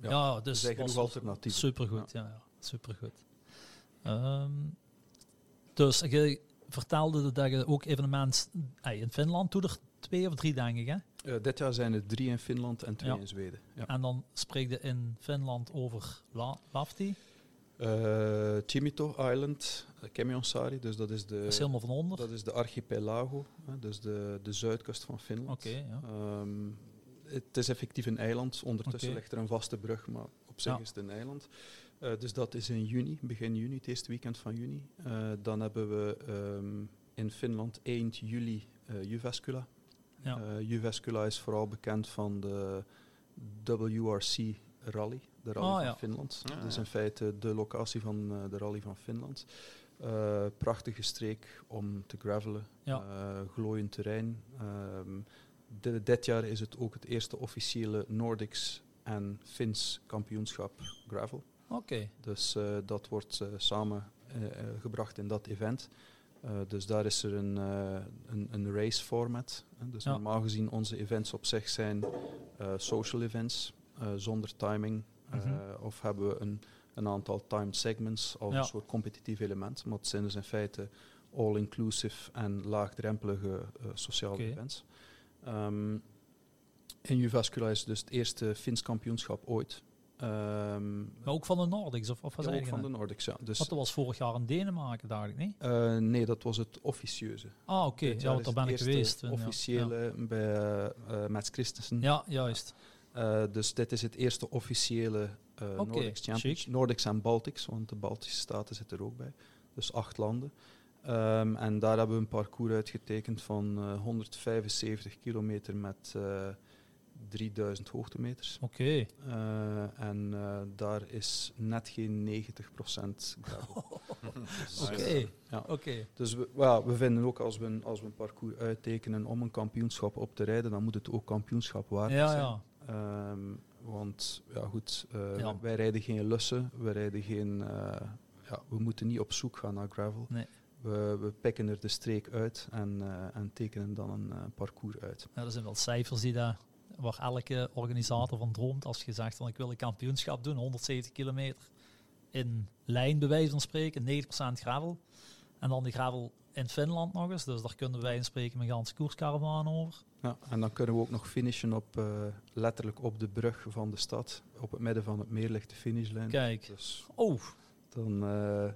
Ja, Ja, er dus genoeg alternatieven. Supergoed, ja, ja, supergoed. Ehm, dus je vertelde dat je ook evenement hey, in Finland doet er twee of drie, denk ik, hè? Eh, dit jaar zijn er drie in Finland en twee Ja. in Zweden. Ja. En dan spreek je in Finland over La Lafti. Eh, Chimito Island, uh, Kemionsari, dus dat is de, Dat is helemaal van onder. dat is de archipelago, hè, dus de, de zuidkust van Finland. Oké, ja. Ehm, het is effectief een eiland. Ondertussen ligt er een vaste brug, maar op zich Ja. is het een eiland. Eh, dus dat is in juni, begin juni, het eerste weekend van juni. Eh, dan hebben we ehm, in Finland eind juli eh Jyväskylä. Ja. Eh, Jyväskylä is vooral bekend van de WRC Rally, de rally Ah, van ja. Finland. Ja, dat is in feite de locatie van eh, de rally van Finland. Eh, prachtige streek om te gravelen, Ja. Eh, glooiend terrein. Ehm, de- dit jaar is het ook het eerste officiële Nordics en Fins kampioenschap gravel. Oké, Dus eh, dat wordt eh, samen gebracht in dat event. Eh, dus daar is er een, eh, een, een race format. Dus Ja. normaal gezien onze events op zich zijn eh, social events zonder timing. Mhm. Of hebben we een, een aantal timed segments als Ja. een soort competitief element. Maar het zijn dus in feite all-inclusive en laagdrempelige sociale events. Ehm, in Jyväskylä is dus het eerste Fins kampioenschap ooit. Ehm, maar ook van de Nordics, of, of wat ja, ook van de? Nordics, ja. Dus, dat was vorig jaar in Denemarken, dacht ik niet? eh, nee, dat was het officieuze. Ah, oké, ja, want daar ben het ik geweest. ja. officiële bij eh, Mats Christensen. Ja, juist. Dus dit is het eerste officiële Oké, Nordics Championship. Nordics en Baltics, want de Baltische staten zitten er ook bij. Dus acht landen. Ehm, en daar hebben we een parcours uitgetekend van eh, 175 kilometer met 3000 hoogtemeters. Oké. Eh, en eh, daar is net geen 90% gravel. Dus, Oké, ja. oké. Dus we, we vinden ook als we, een, als we een parcours uittekenen om een kampioenschap op te rijden, dan moet het ook kampioenschap waard Ja, zijn. ja. Ehm, want ja, goed, eh, Ja. wij rijden geen lussen, we rijden geen. eh, ja, we moeten niet op zoek gaan naar gravel. Nee. We, we pikken er de streek uit en, eh, en tekenen dan een parcours uit. Ja, er zijn wel cijfers die daar, waar elke organisator van droomt. Als je zegt van ik wil een kampioenschap doen, 170 kilometer in lijn bij wijze van spreken, 90% gravel. En dan die gravel in Finland nog eens. Dus daar kunnen wij spreken met Gans Koerskaravaan over. Ja, en dan kunnen we ook nog finishen op, eh, letterlijk op de brug van de stad. Op het midden van het meer ligt de finishlijn. Kijk. Dus Oh, dan, eh,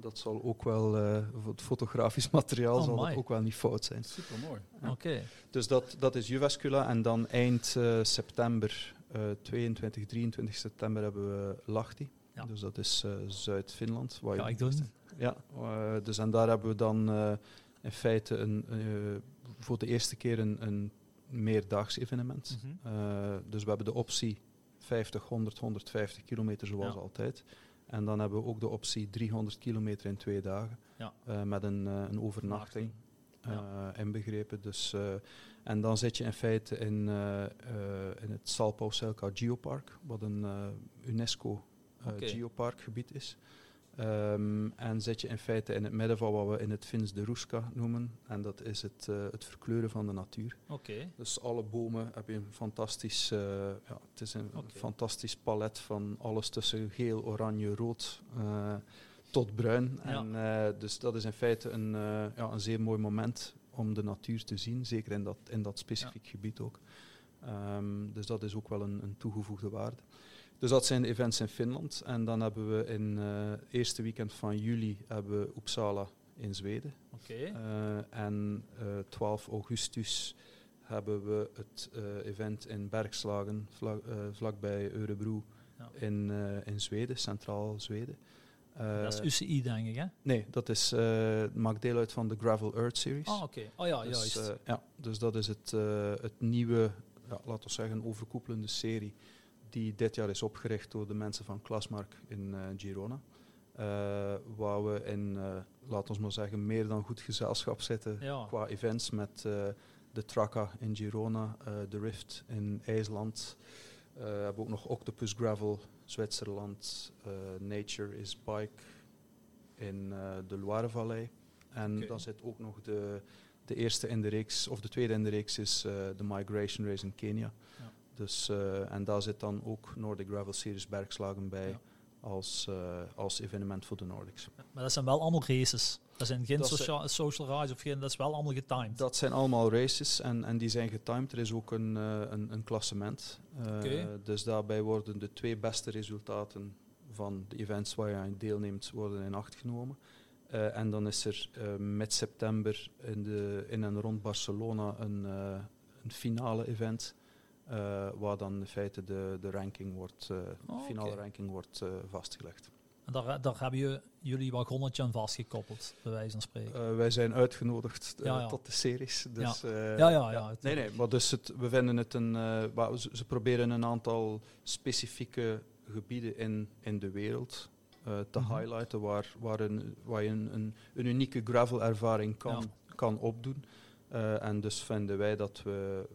dat zal ook wel, eh, voor het fotografisch materiaal Oh, zal dat ook wel niet fout zijn. Super mooi. Ja. oké. Dus dat, dat is Jyväskylä. En dan eind eh, september, eh 22, 23 september, hebben we Lahti. Ja. Dus dat is eh, Zuid-Finland. Ga ik doen. Ja, eh, dus en daar hebben we dan eh, in feite een, eh, voor de eerste keer een, een meerdaags evenement. Mhm. Eh, dus we hebben de optie 50, 100, 150 kilometer zoals Ja. altijd. En dan hebben we ook de optie 300 kilometer in twee dagen. Ja. Eh, met een, eh, een overnachting Ja. eh, inbegrepen. Dus, en dan zit je in feite in, in het Salpausselka Geopark, wat een UNESCO geoparkgebied is. Ehm, en zit je in feite in het midden van wat we in het Fins de Ruska noemen. En dat is het, eh, het verkleuren van de natuur. Oké. Dus alle bomen heb je een fantastisch, eh, ja, het is een fantastisch palet van alles tussen geel, oranje, rood eh, tot bruin. Ja. En, dus dat is in feite een, ja, een zeer mooi moment om de natuur te zien, zeker in dat, in dat specifiek gebied ook. Ehm, dus dat is ook wel een, een toegevoegde waarde. Dus dat zijn de events in Finland. En dan hebben we in het eerste weekend van juli hebben we Uppsala in Zweden. Oké. Eh, en eh, 12 augustus hebben we het eh, event in Bergslagen, vla- eh, vlakbij Örebro Ja. in, eh, in Zweden, centraal Zweden. Eh, dat is UCI, denk ik, hè? Nee, dat is, eh, maakt deel uit van de Gravel Earth Series. Ah, oké. Oh ja, Dus, juist. eh, ja, dus dat is het, eh, het nieuwe, ja, laten we zeggen, overkoepelende serie die dit jaar is opgericht door de mensen van Klasmark in eh, Girona. Eh, waar we in, eh laten we maar zeggen, meer dan goed gezelschap zitten ja. qua events met de Traka in Girona, de Rift in IJsland. We hebben ook nog Octopus Gravel, Zwitserland, Nature is Bike in de Loirevallei. En dan zit ook nog de, de eerste in de reeks, of de tweede in de reeks is de Migration Race in Kenia. Ja. Dus, eh, en daar zit dan ook Nordic Gravel Series Bergslagen bij Ja. als, eh, als evenement voor de Nordics. Maar dat zijn wel allemaal races. Dat zijn geen Dat zijn- socia- social rides of geen, dat is wel allemaal getimed. Dat zijn allemaal races en, en die zijn getimed. Er is ook een, eh, een, een klassement. Oké. Dus daarbij worden de twee beste resultaten van de events waar je aan deelneemt, worden in acht genomen. En dan is er eh met september in, de, in en rond Barcelona een, een finale event. Eh, waar dan in feite de, de ranking wordt, eh, Oh, finale ranking wordt eh, vastgelegd. En daar, daar hebben jullie wagonnetje aan vastgekoppeld, bij wijze van spreken. Wij zijn uitgenodigd Ja, ja. tot de series. Dus, eh, ja, ja, ja. Nee, nee, maar dus het, we vinden het een. ze, ze proberen een aantal specifieke gebieden in, in de wereld te Mhm. highlighten waar, waar, een, waar je een, een, een unieke gravel-ervaring kan, kan opdoen. En dus vinden wij dat we.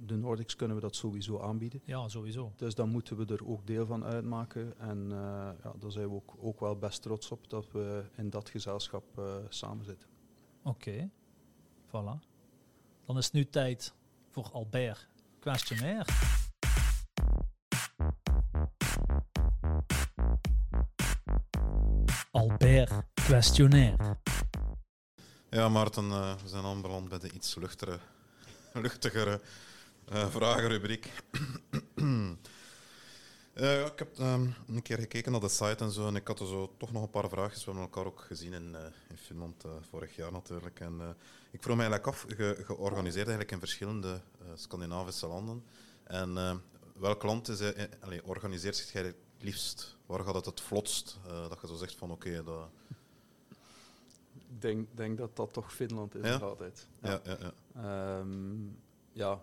De Nordics kunnen we dat sowieso aanbieden. Ja, sowieso. Dus dan moeten we er ook deel van uitmaken. En eh, ja, daar zijn we ook, ook wel best trots op dat we in dat gezelschap eh samen zitten. Oké. Voilà. Dan is het nu tijd voor Albert. Questionnaire. Albert, questionnaire. Ja, Maarten, eh, we zijn aanbeland bij de iets luchtere, luchtigere eh, vragenrubriek. Eh, ja, ik heb ehm, een keer gekeken naar de site en zo en ik had er zo toch nog een paar vraagjes. We hebben elkaar ook gezien in, eh, in Finland eh, vorig jaar natuurlijk. En, eh, ik vroeg me eigenlijk af, ge- georganiseerd eigenlijk in verschillende eh, Scandinavische landen. En eh, welk land is, eh, eh, allee, organiseert zich jij het liefst? Waar gaat het het vlotst? Eh, dat je zo zegt van oké, dat... Ik denk, denk dat dat toch Finland is Ja? altijd. Ja, ja, ja. Ehm, ja,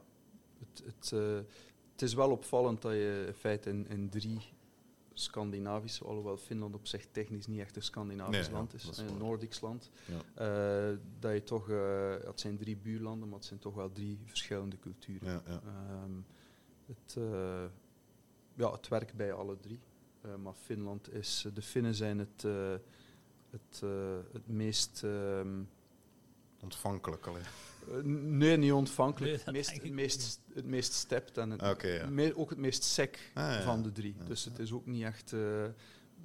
het, het, eh, het is wel opvallend dat je in feite in, in drie Scandinavische, alhoewel Finland op zich technisch niet echt een Scandinavisch Nee, land is, een waar. Noordics land, Ja. eh, dat je toch, eh, het zijn drie buurlanden, maar het zijn toch wel drie verschillende culturen. ja. Ehm, het, ja, het werkt bij alle drie. Maar Finland is, de Finnen zijn het, het, het meest ehm, Ontvankelijk alleen. Eh, nee, niet ontvankelijk. Nee, het, meest, het, meest, het meest stept en het, Oké, ja. me- ook het meest sec Ah, ja. van de drie. Ja. Dus het is ook niet echt. eh,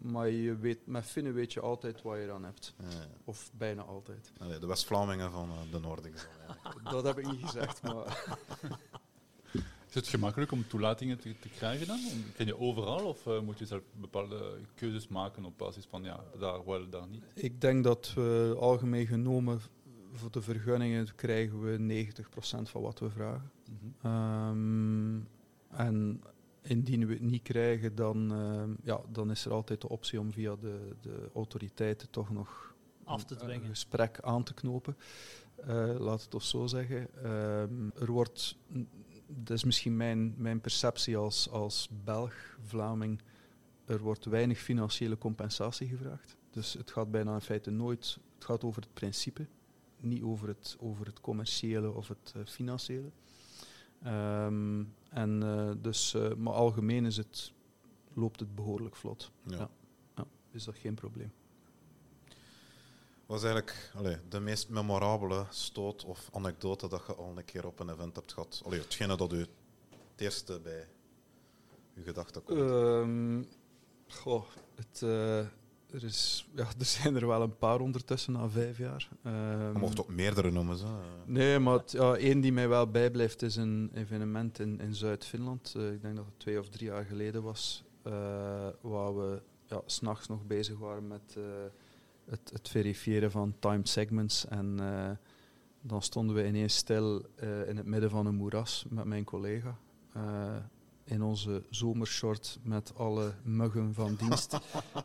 maar je weet, met Finnen weet je altijd wat je eraan hebt. Ja, ja. Of bijna altijd. Allee, de West-Vlamingen van eh, de Noordics. dan, ja. Dat heb ik niet gezegd, maar Is het gemakkelijk om toelatingen te, te krijgen dan? Ken je overal of eh, moet je zelf bepaalde keuzes maken op basis van ja, daar wel, daar niet? ik denk dat we algemeen genomen voor de vergunningen krijgen we 90% van wat we vragen. Ehm, en indien we het niet krijgen, dan, ehm, ja, dan is er altijd de optie om via de, de autoriteiten toch nog Af te een- dwingen. een gesprek aan te knopen. Eh, laat het toch zo zeggen. Ehm, er wordt, dat is misschien mijn, mijn perceptie als, als Belg, Vlaming, er wordt weinig financiële compensatie gevraagd. Dus het gaat bijna in feite nooit, het gaat over het principe, niet over het, over het commerciële of het eh, financiële. Ehm, en eh, dus, eh, maar algemeen is het, loopt het behoorlijk vlot. Ja. Ja. Is dat geen probleem. Wat is eigenlijk allee, de meest memorabele stoot of anekdote dat je al een keer op een event hebt gehad? Allee, hetgene dat u het eerste bij uw gedachten komt. Ehm, goh, het, er, is, ja, er zijn er wel een paar ondertussen na vijf jaar. Ehm, je mocht ook meerdere noemen. Zo. Nee, maar het, ja, één die mij wel bijblijft is een evenement in, in Zuid-Finland. Eh, ik denk dat het twee of drie jaar geleden was. eh, waar we ja, s'nachts nog bezig waren met eh, het, het verifiëren van timed segments. En dan stonden we ineens stil in het midden van een moeras met mijn collega. In onze zomershort met alle muggen van dienst.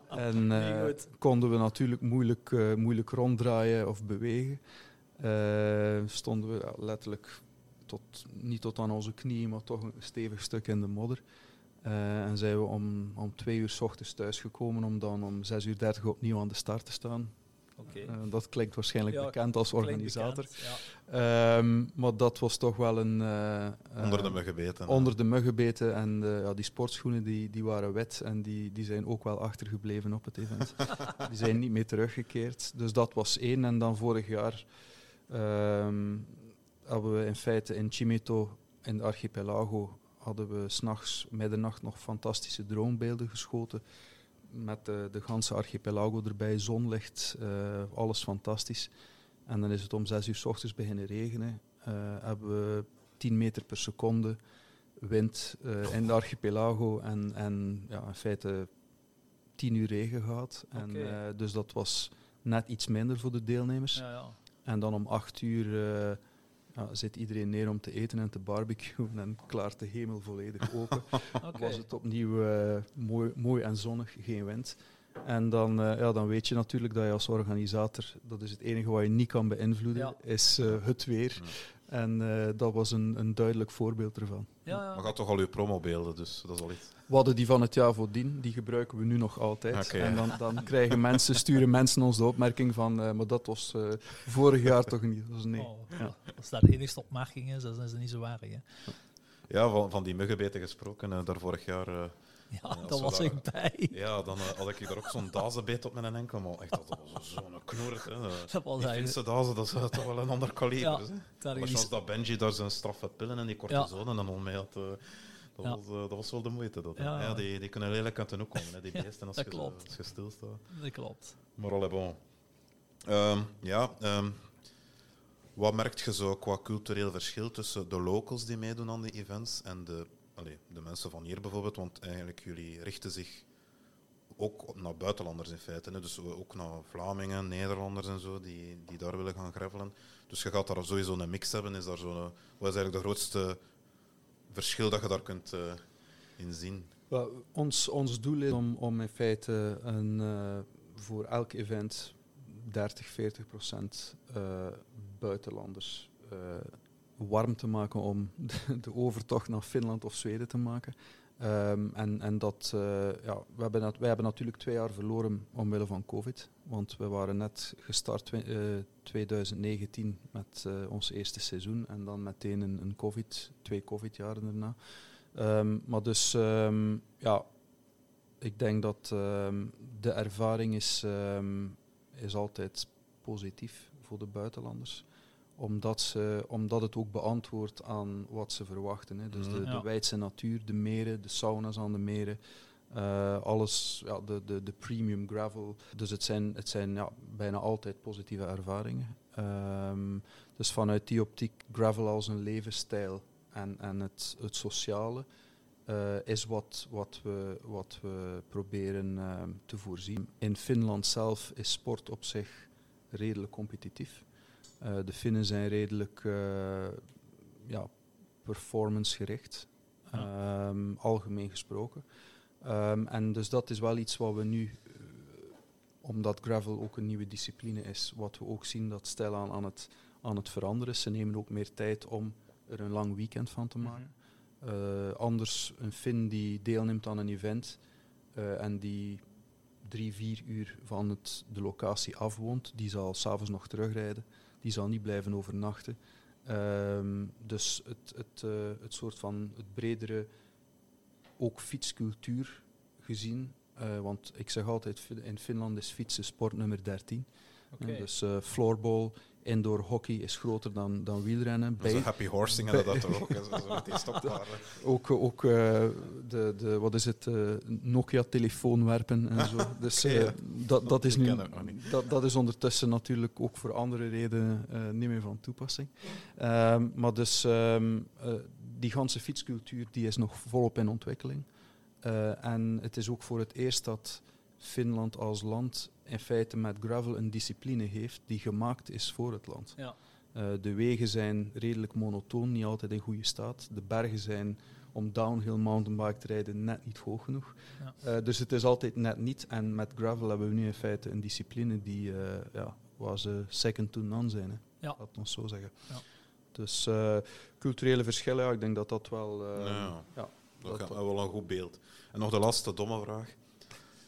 en eh, Nee, konden we natuurlijk moeilijk, eh, moeilijk ronddraaien of bewegen. Eh, stonden we letterlijk tot, niet tot aan onze knieën, maar toch een stevig stuk in de modder. En zijn we om, om twee uur s ochtends thuisgekomen om dan om zes uur dertig opnieuw aan de start te staan. Oké. Eh, dat klinkt waarschijnlijk Ja, bekend als organisator. bekend, ja. Ehm, maar dat was toch wel een... eh, Onder de eh, muggenbeten. Onder de muggenbeten en ja, die sportschoenen die, die waren wit en die, die zijn ook wel achtergebleven op het event. die zijn niet meer teruggekeerd. Dus dat was één. En dan vorig jaar ehm, hebben we in feite in Chimito, in de archipelago, hadden we s'nachts, middernacht, nog fantastische droombeelden geschoten. Met de, de ganse archipelago erbij, zonlicht, eh, alles fantastisch. En dan is het om zes uur s ochtends beginnen regenen. Eh, hebben we 10 meter per seconde wind eh, in de archipelago en, en ja, in feite 10 uur regen gehad. En, dus dat was net iets minder voor de deelnemers. Ja, ja. En dan om 8 uur zit iedereen neer om te eten en te barbecuen en klaart de hemel volledig open. Was het opnieuw eh, mooi, mooi en zonnig, geen wind. En dan, eh, ja, dan weet je natuurlijk dat je als organisator, dat is het enige wat je niet kan beïnvloeden, Ja. is eh, het weer. En eh, dat was een, een duidelijk voorbeeld ervan. Ja, Maar ja. gaat toch al uw promobeelden, dus dat is al iets. We hadden die van het jaar voordien, die gebruiken we nu nog altijd. En dan, dan krijgen mensen, sturen mensen ons de opmerking van, eh, maar dat was eh, vorig jaar toch niet. Dat nee. Oh, Ja. Als dat de enigste opmerking is, dan is het niet zo waar. Hè? Ja, van, van die muggenbeten gesproken, eh, daar vorig jaar... Ja, daar we was ik bij. ja, dan eh, had ik daar ook zo'n dazenbeet op mijn enkel, maar echt, dat was zo'n knoer. Hè. Dat was Die eigenlijk... Dazen, dat is toch wel een ander kaliber. Ja, Maar is- zoals dat Benji daar zijn straffe pillen en die cortisone en dan mee had, eh, dat, Ja. was, eh, dat was wel de moeite. Dat. Ja, ja. ja, die, die kunnen lelijk uit de hoek komen, hè, die Ja, beesten, als, je, klopt. als je stilstaat. Dat klopt. Maar alle bon. Ehm, ja, ehm, wat merkt je zo qua cultureel verschil tussen de locals die meedoen aan die events en de, de mensen van hier bijvoorbeeld? Want eigenlijk jullie richten zich ook naar buitenlanders in feite. Hè? Dus ook naar Vlamingen, Nederlanders en zo, die, die daar willen gaan gravelen. Dus je gaat daar sowieso een mix hebben. Is daar zo wat is eigenlijk de grootste verschil dat je daar kunt eh, in zien? Ons, ons doel is om, om in feite een, eh, voor elk event 30, 40 procent eh, buitenlanders warm te maken om de, overtocht naar Finland of Zweden te maken. Ehm, en, en dat, eh, ja, we hebben nat- wij hebben natuurlijk twee jaar verloren omwille van COVID. Want we waren net gestart twe- eh, 2019 met eh, ons eerste seizoen. En dan meteen een, een COVID, twee COVID-jaren daarna. Ehm, maar dus, ehm, ja, ik denk dat de ervaring is, is altijd positief voor de buitenlanders. Omdat, ze, omdat het ook beantwoordt aan wat ze verwachten. Hè. Dus de, Mhm. de wijdse natuur, de meren, de sauna's aan de meren, Eh, alles, ja, de, de, de premium gravel. Dus het zijn, het zijn ja, bijna altijd positieve ervaringen. Ehm, dus vanuit die optiek, gravel als een levensstijl en, en het, het sociale eh, is wat, wat, we, wat we proberen ehm, te voorzien. In Finland zelf is sport op zich redelijk competitief. Eh, de Finnen zijn redelijk uh, ja, performancegericht, ehm, algemeen gesproken. Um, en dus dat is wel iets wat we nu, omdat gravel ook een nieuwe discipline is, wat we ook zien dat stilaan aan het, aan het veranderen. Ze nemen ook meer tijd om er een lang weekend van te maken. Uh, anders een Fin die deelneemt aan een event uh, en die drie, vier uur van het, de locatie afwoont, die zal s'avonds nog terugrijden. Die zal niet blijven overnachten. Um, dus het, het, uh, het soort van het bredere, ook fietscultuur gezien. want ik zeg altijd, in Finland is fietsen sport nummer 13. Okay. dus floorball, indoor hockey is groter dan, dan wielrennen. Bij, happy horsing hadden dat toch ook, Ook, ook uh, de, de, wat is het, uh, Nokia-telefoon werpen en zo. Dus uh, dat, dat, is nu, dat, dat is ondertussen natuurlijk ook voor andere redenen niet meer van toepassing. Um, maar dus um, die ganse fietscultuur die is nog volop in ontwikkeling. en het is ook voor het eerst dat Finland als land in feite met gravel een discipline heeft die gemaakt is voor het land. Ja. Uh, de wegen zijn redelijk monotoon, niet altijd in goede staat. De bergen zijn om downhill mountainbike te rijden net niet hoog genoeg. Ja. Uh, dus het is altijd net niet. En met gravel hebben we nu in feite een discipline die uh, ja, waar ze second to none zijn. Hè. Ja. Laat ons zo zeggen. Ja. Dus culturele verschillen, ja, ik denk dat dat wel... ja, ja, dat, dat, dat wel een goed beeld. En nog de laatste domme vraag.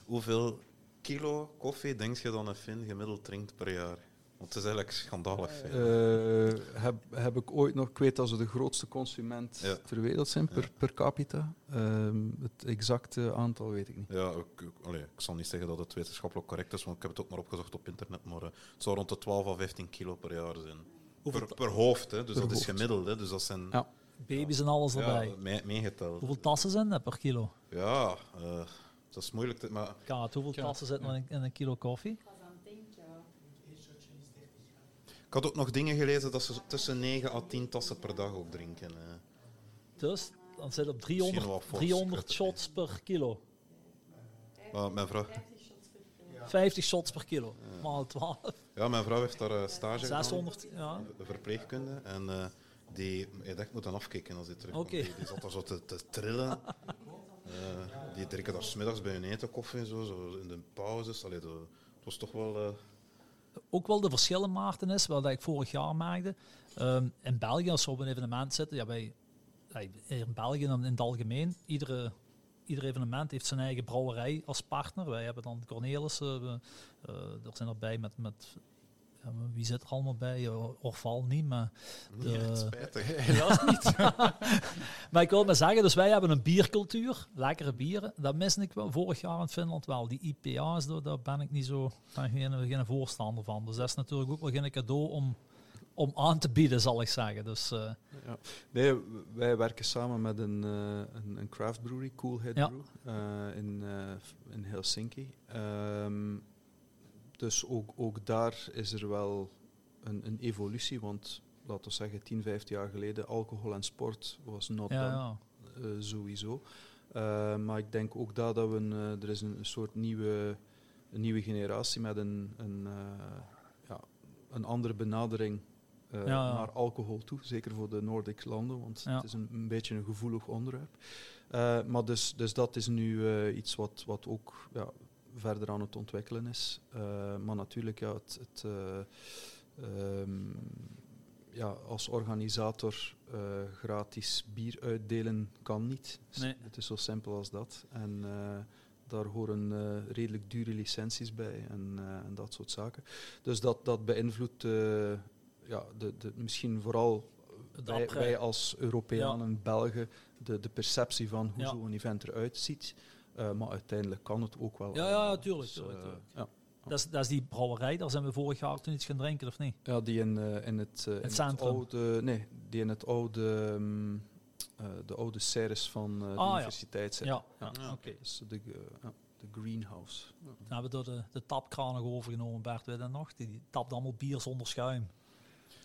Hoeveel kilo koffie denk je dan een Fin gemiddeld drinkt per jaar? Want het is eigenlijk schandalig veel. Uh, heb, heb ik ooit nog, ik weet dat ze de grootste consument ja. ter wereld zijn per, ja. per capita. Um, het exacte aantal weet ik niet. Ja, ik, ik, allee, ik zal niet zeggen dat het wetenschappelijk correct is, want ik heb het ook maar opgezocht op internet. Maar uh, het zou rond de 12 à 15 kilo per jaar zijn. Per, per, hoofd, hè, dus per dat hoofd. is gemiddeld. Hè, dus dat zijn ja. Baby's en alles erbij. Ja, meegeteld. Hoeveel tassen zijn dat per kilo? Ja, uh, dat is moeilijk. Te, maar Kaat, hoeveel tassen zitten in, in een kilo koffie? Ik had ook nog dingen gelezen dat ze tussen 9 à 10 tassen per dag ook drinken. Hè. Dus dan zit op 300, 300 shots per kilo. Uh, mijn vrouw. 50 shots per kilo, ja. maal 12. Ja, mijn vrouw heeft daar uh, stage 600, gedaan, ja. de verpleegkunde. En uh, die, je dacht, moet dan afkijken als hij terugkomt. Okay. Die, die zat daar zo te, te trillen. Uh, die drinken daar smiddags bij hun eten koffie en zo, in de pauzes. Allee, dat, was toch wel... Uh... Ook wel de verschillen, Maarten, is wat ik vorig jaar maakte. Um, in België, als we op een evenement zitten, ja, wij, in België in het algemeen, iedere, ieder evenement heeft zijn eigen brouwerij als partner. Wij hebben dan Cornelis, uh, uh, er zijn erbij met... met wie zit er allemaal bij? Orval niet, maar... De, ja, spijtig. Helaas niet. maar ik wil maar zeggen, dus wij hebben een biercultuur, lekkere bieren. Dat miste ik wel vorig jaar in Finland wel. Die IPA's, daar, daar ben ik niet zo ben geen, geen voorstander van. Dus dat is natuurlijk ook wel geen cadeau om, om aan te bieden, zal ik zeggen. Dus, uh, ja. Nee, wij werken samen met een, uh, een, een craft brewery, Cool Head ja. Brew, uh, in, in Helsinki. Um, dus ook, ook daar is er wel een, een evolutie, want laten we zeggen 10, 15 jaar geleden, alcohol en sport was not ja, ja. Uh, sowieso. Uh, maar ik denk ook daar dat we een, uh, er is een, soort nieuwe, een nieuwe generatie met een, een, ja, een andere benadering ja, ja. naar alcohol toe, zeker voor de Nordic landen, want het is een, een, beetje een gevoelig onderwerp. maar dus, dus dat is nu iets wat, wat ook verder aan het ontwikkelen is. Uh, maar natuurlijk, ja, het, het uh, um, ja, als organisator uh, gratis bier uitdelen kan niet. Nee. Het is zo simpel als dat. En daar horen redelijk dure licenties bij en, en, dat soort zaken. Dus dat, dat beïnvloedt ja, de, de, misschien vooral wij, wij, als Europeanen, ja. Belgen, de, de perceptie van hoe ja. zo'n event eruit ziet. Uh, maar uiteindelijk kan het ook wel. Ja, ja, tuurlijk. Dus, tuurlijk, tuurlijk. Uh, ja. Dat, is, dat is die brouwerij, daar zijn we vorig jaar toen iets gaan drinken, of niet? Ja, die in, uh, in het, in het, het oude. Nee, die in het oude. Um, eh, de oude serres van eh, de Ah, ja. universiteit zijn. Ja, ja, Ja. oké. Dus de, eh, ja, de greenhouse. Dan hebben we door de, de tapkraan nog overgenomen, Bert, weet dat nog? Die, die tapt allemaal bier zonder schuim.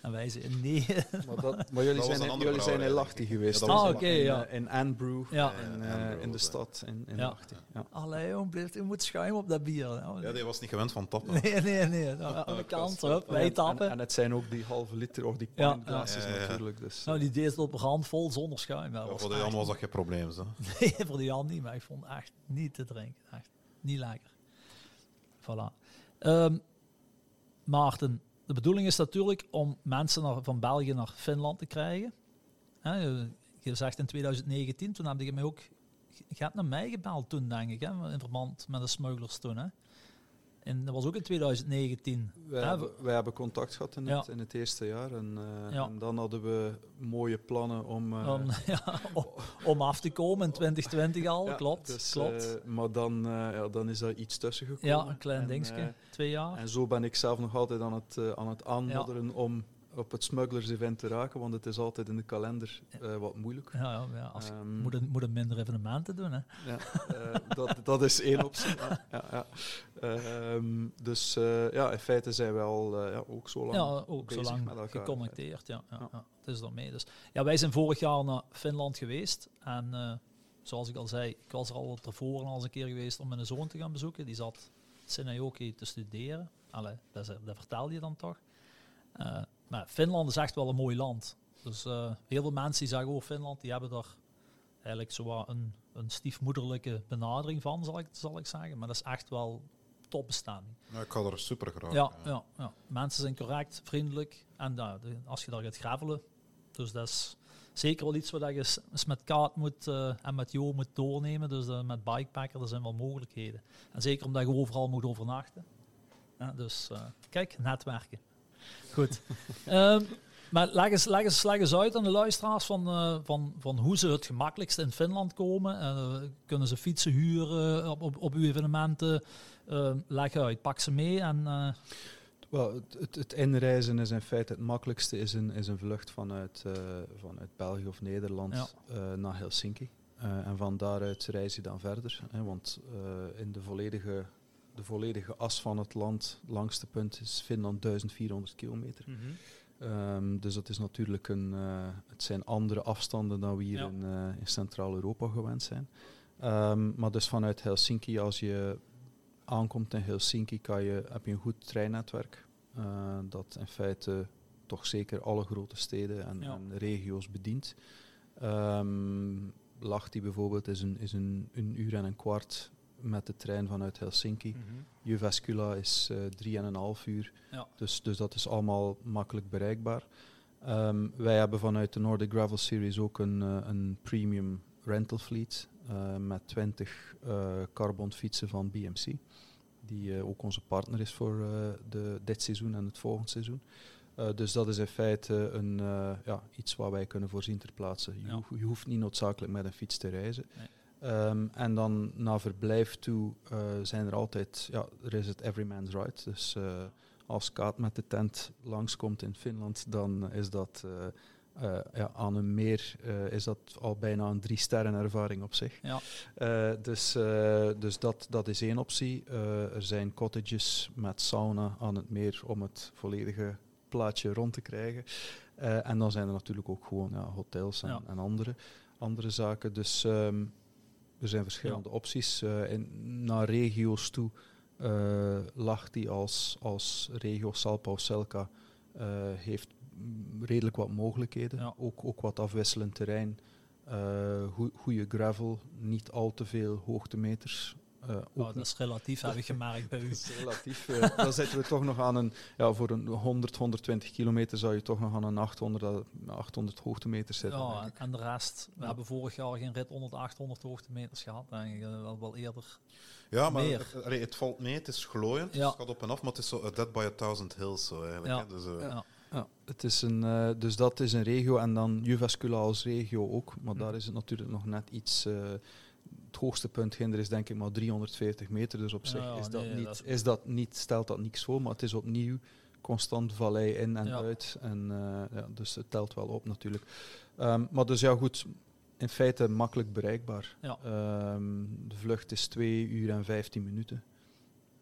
En wij zeiden, nee. Maar, dat, maar jullie zijn, een in- jullie zijn in ik. geweest. Ja, Ah, oké, ja. eh, in Anbrew, Ja. in, eh, Anbrew in de stad, in, in Ja. Lachty. Ja. Allee, blijft, je moet schuim op dat bier. Ja, die was niet gewend van tappen. Nee, nee, nee. Aan de kant, hup, wij En- tappen. En, en het zijn ook die halve liter of die Ja. pintglases Ja, ja, ja. natuurlijk. Dus, nou, die deed het op een hand vol zonder schuim. Dat voor de Jan was dat geen probleem. Zo. Nee, voor de Jan niet, maar ik vond echt niet te drinken. Echt niet lekker. Voilà. Ehm, Maarten, de bedoeling is natuurlijk om mensen van België naar Finland te krijgen. Hè, zegt in 2019, toen heb je mij ook... Je naar mij gebeld toen, denk ik, hè, in verband met de smugglers toen. Hè. En dat was ook in 2019. Wij, hebben, wij hebben contact gehad in, Ja. het, in het eerste jaar. En, eh, Ja. en dan hadden we mooie plannen om... eh, om, ja, om, om af te komen in 2020 al, klopt. dus, klopt. eh, maar dan, ja, dan is er iets tussen gekomen. ja, een klein En, dingetje. Twee jaar. En zo ben ik zelf nog altijd aan het, aan het aanmodderen om op het smugglers-event te raken, want het is altijd in de kalender eh, wat moeilijk. Ja, ja, ja, als, Ehm, moet, een, moet een minder evenementen doen. Hè. Ja, eh, dat, dat is één optie. Ja, ja, ja. Ehm, dus eh, ja, in feite zijn we al ja, ook zo lang Ja, ook zo lang met elkaar. geconnecteerd. Ja, ja, Ja. is daarmee. Dus. Ja, wij zijn vorig jaar naar Finland geweest. En zoals ik al zei, ik was er al tevoren al eens een keer geweest om mijn zoon te gaan bezoeken. Die zat in Sinajoki te studeren. Allee, dat, is- dat vertelde je dan toch. Eh, maar Finland is echt wel een mooi land. Dus eh, heel veel mensen die zeggen, oh Finland, die hebben daar eigenlijk zo een, een stiefmoederlijke benadering van, zal ik, zal ik zeggen. Maar dat is echt wel topbestemming. Ja, ik ga er super graag. Ja, ja, ja. Mensen zijn correct, vriendelijk. En de- als je daar gaat gravelen, dus dat is zeker wel iets wat je eens met Kaat moet eh, en met Jo moet doornemen. Dus eh, met bikepacker, er zijn wel mogelijkheden. En zeker omdat je overal moet overnachten. Ja, dus eh, kijk, netwerken. Goed. Ehm, maar leg eens, leg, eens, leg eens uit aan de luisteraars van, eh, van, van hoe ze het gemakkelijkst in Finland komen. Eh, kunnen ze fietsen huren op, op, op uw evenementen? Eh, leg uit, pak ze mee en... eh, Wel, het, het, het inreizen is in feite het makkelijkste, is een, is een vlucht vanuit, vanuit België of Nederland Ja. naar Helsinki. En van daaruit reis je dan verder. Hè, want in de volledige, de volledige as van het land, het langste punt, is Finland 1400 kilometer. Ehm, dus dat is natuurlijk een, eh, het zijn andere afstanden dan we hier Ja. in, eh, in Centraal-Europa gewend zijn. Ehm, maar dus vanuit Helsinki, als je aankomt in Helsinki, kan je, heb je een goed treinnetwerk. eh, dat in feite toch zeker alle grote steden en, Ja. en regio's bedient. Ehm Lahti bijvoorbeeld is, een, is een, een uur en een kwart met de trein vanuit Helsinki. Jyväskylä is eh drieënhalf uur. Ja. Dus, dus dat is allemaal makkelijk bereikbaar. Ehm, wij hebben vanuit de Nordic Gravel Series ook een, eh, een premium rental fleet eh, met 20 eh carbon fietsen van BMC. Die ook onze partner is voor de, dit seizoen en het volgende seizoen. Dus dat is in feite een, ja, iets wat wij kunnen voorzien ter plaatse. Je, Ja. hoeft- je hoeft niet noodzakelijk met een fiets te reizen. Nee. Ehm, en dan na verblijf toe eh, zijn er altijd, ja, er is het every man's right. Dus eh, als Kaat met de tent langskomt in Finland, dan is dat eh, ja, aan een meer is dat al bijna een drie sterren ervaring op zich. Ja. Dus dus dat, dat is één optie. Er zijn cottages met sauna aan het meer om het volledige plaatje rond te krijgen. En dan zijn er natuurlijk ook gewoon ja, hotels en, Ja. en andere, andere zaken. Dus ehm, er zijn verschillende opties. eh, in, naar regio's toe eh lag die als, als regio Salpau Selka eh, heeft redelijk wat mogelijkheden. Ja. Ook, ook wat afwisselend terrein. goede gravel, niet al te veel hoogtemeters. Eh, ook Oh, dat is relatief, heb ik gemerkt bij u. dat is relatief. eh, dan zitten we toch nog aan een, ja, voor een 100, 120 kilometer zou je toch nog aan een 800, à 800 hoogtemeters zitten. Ja, en, de rest, we Ja. hebben vorig jaar geen rit onder de 800 hoogtemeters gehad. Denk ik, Eh, wel, wel eerder. Ja, maar Meer. het, het valt mee, het is glooiend, Ja. het gaat op en af, maar het is zo dead by a thousand hills zo eigenlijk. Ja. Hè? Dus, eh, Ja. Ja, het is een, eh, dus dat is een regio en dan Jyväskylä als regio ook, maar Hm. daar is het natuurlijk nog net iets. eh, het hoogste punt Ginder is denk ik maar 340 meter, dus op Ja, zich is, dat nee, niet, dat is- is dat niet, stelt dat niks voor, maar het is opnieuw constant vallei in en Ja. uit. En, eh, ja, dus het telt wel op natuurlijk. Ehm, maar dus ja, goed. in feite makkelijk bereikbaar. Ja. Ehm, de vlucht is 2 uur en 15 minuten.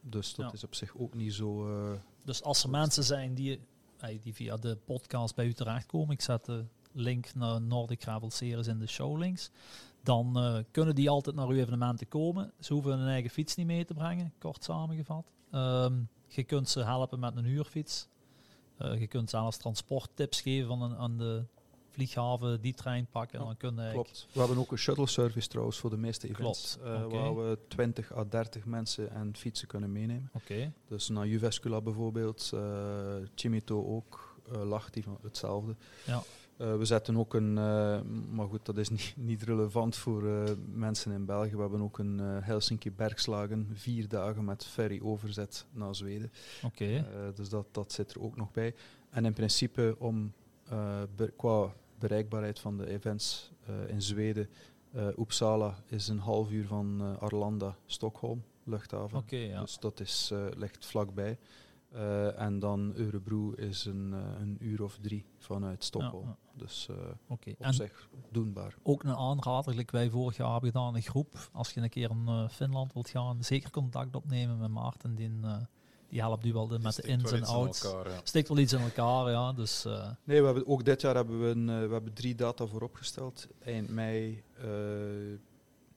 Dus dat is op zich ook niet zo. eh, Dus als er mensen zijn die, eh, die via de podcast bij u terechtkomen, ik zet de link naar Nordic Gravel Series in de show links, dan eh, kunnen die altijd naar uw evenementen komen. Ze hoeven hun eigen fiets niet mee te brengen, kort samengevat. Ehm, je kunt ze helpen met een huurfiets. Eh, je kunt zelfs transporttips geven van een, aan de vlieghaven, die trein pakken. En Ja, dan kunnen klopt. We hebben ook een shuttle service trouwens voor de meeste events. Klopt, eh. Waar we 20 à 30 mensen en fietsen kunnen meenemen. Oké, Dus naar Juvescula bijvoorbeeld, eh Chimito ook, eh Lachti van hetzelfde. Ja. Eh, we zetten ook een, eh, maar goed, dat is niet, niet relevant voor eh, mensen in België. We hebben ook een eh, Helsinki Bergslagen, vier dagen met ferry overzet naar Zweden. oké. Dus dat, dat zit er ook nog bij. En in principe om be- qua bereikbaarheid van de events in Zweden, Uppsala is een half uur van Arlanda, Stockholm, luchthaven. Oké, ja. Dus dat is, ligt vlakbij. Eh, en dan Örebro is een, eh, een uur of drie vanuit Stockholm. Ja, Dus eh, Oké. op En zich doenbaar. ook een aanrader, like wij vorig jaar hebben gedaan, een groep. Als je een keer in Finland wilt gaan, zeker contact opnemen met Maarten. Die, eh, die helpt u wel de, met de ins wel en iets in outs. elkaar, ja. Steekt wel iets in elkaar, ja. Dus eh, Nee, we hebben, ook dit jaar hebben we, een, we hebben drie data vooropgesteld. Eind mei eh,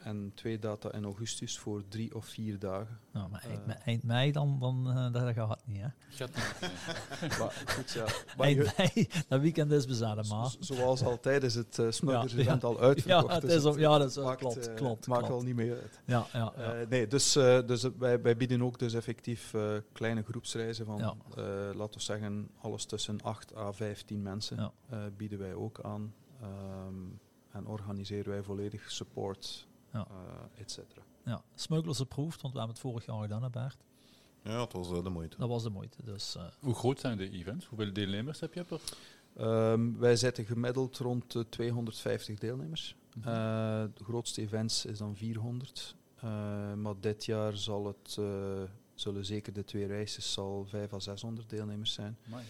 en twee data in augustus voor drie of vier dagen. nou, maar eind, Eh. eind mei dan, dan eh, dat gaat het niet, hè. Gaat niet. maar goed, ja. Maar Eind je- mei, dat weekend is bezet, zo- maar. zoals altijd is het uh, Smuggers Ja, event ja. al uitverkocht. Ja, het dus is ja, dat is- maakt, klopt, klopt, maakt klopt. al niet meer uit. Ja, ja, ja. Eh, nee, dus, eh, dus wij, wij bieden ook dus effectief eh, kleine groepsreizen van, Ja. eh, laten we zeggen, alles tussen 8 à 15 mensen Ja. eh, bieden wij ook aan. Ehm, en organiseren wij volledig support, Ja. eh, et cetera. ja. Smugglers approved, want we hebben het vorig jaar gedaan, Bert. Ja, het was eh, de moeite. Dat was de moeite. Dus eh, Hoe groot zijn de events? Hoeveel deelnemers heb je per? Ehm, wij zitten gemiddeld rond de 250 deelnemers. Eh, de grootste events is dan 400. Eh, maar dit jaar zal het, eh, zullen zeker de twee races zal 500 à 600 deelnemers zijn. Amai.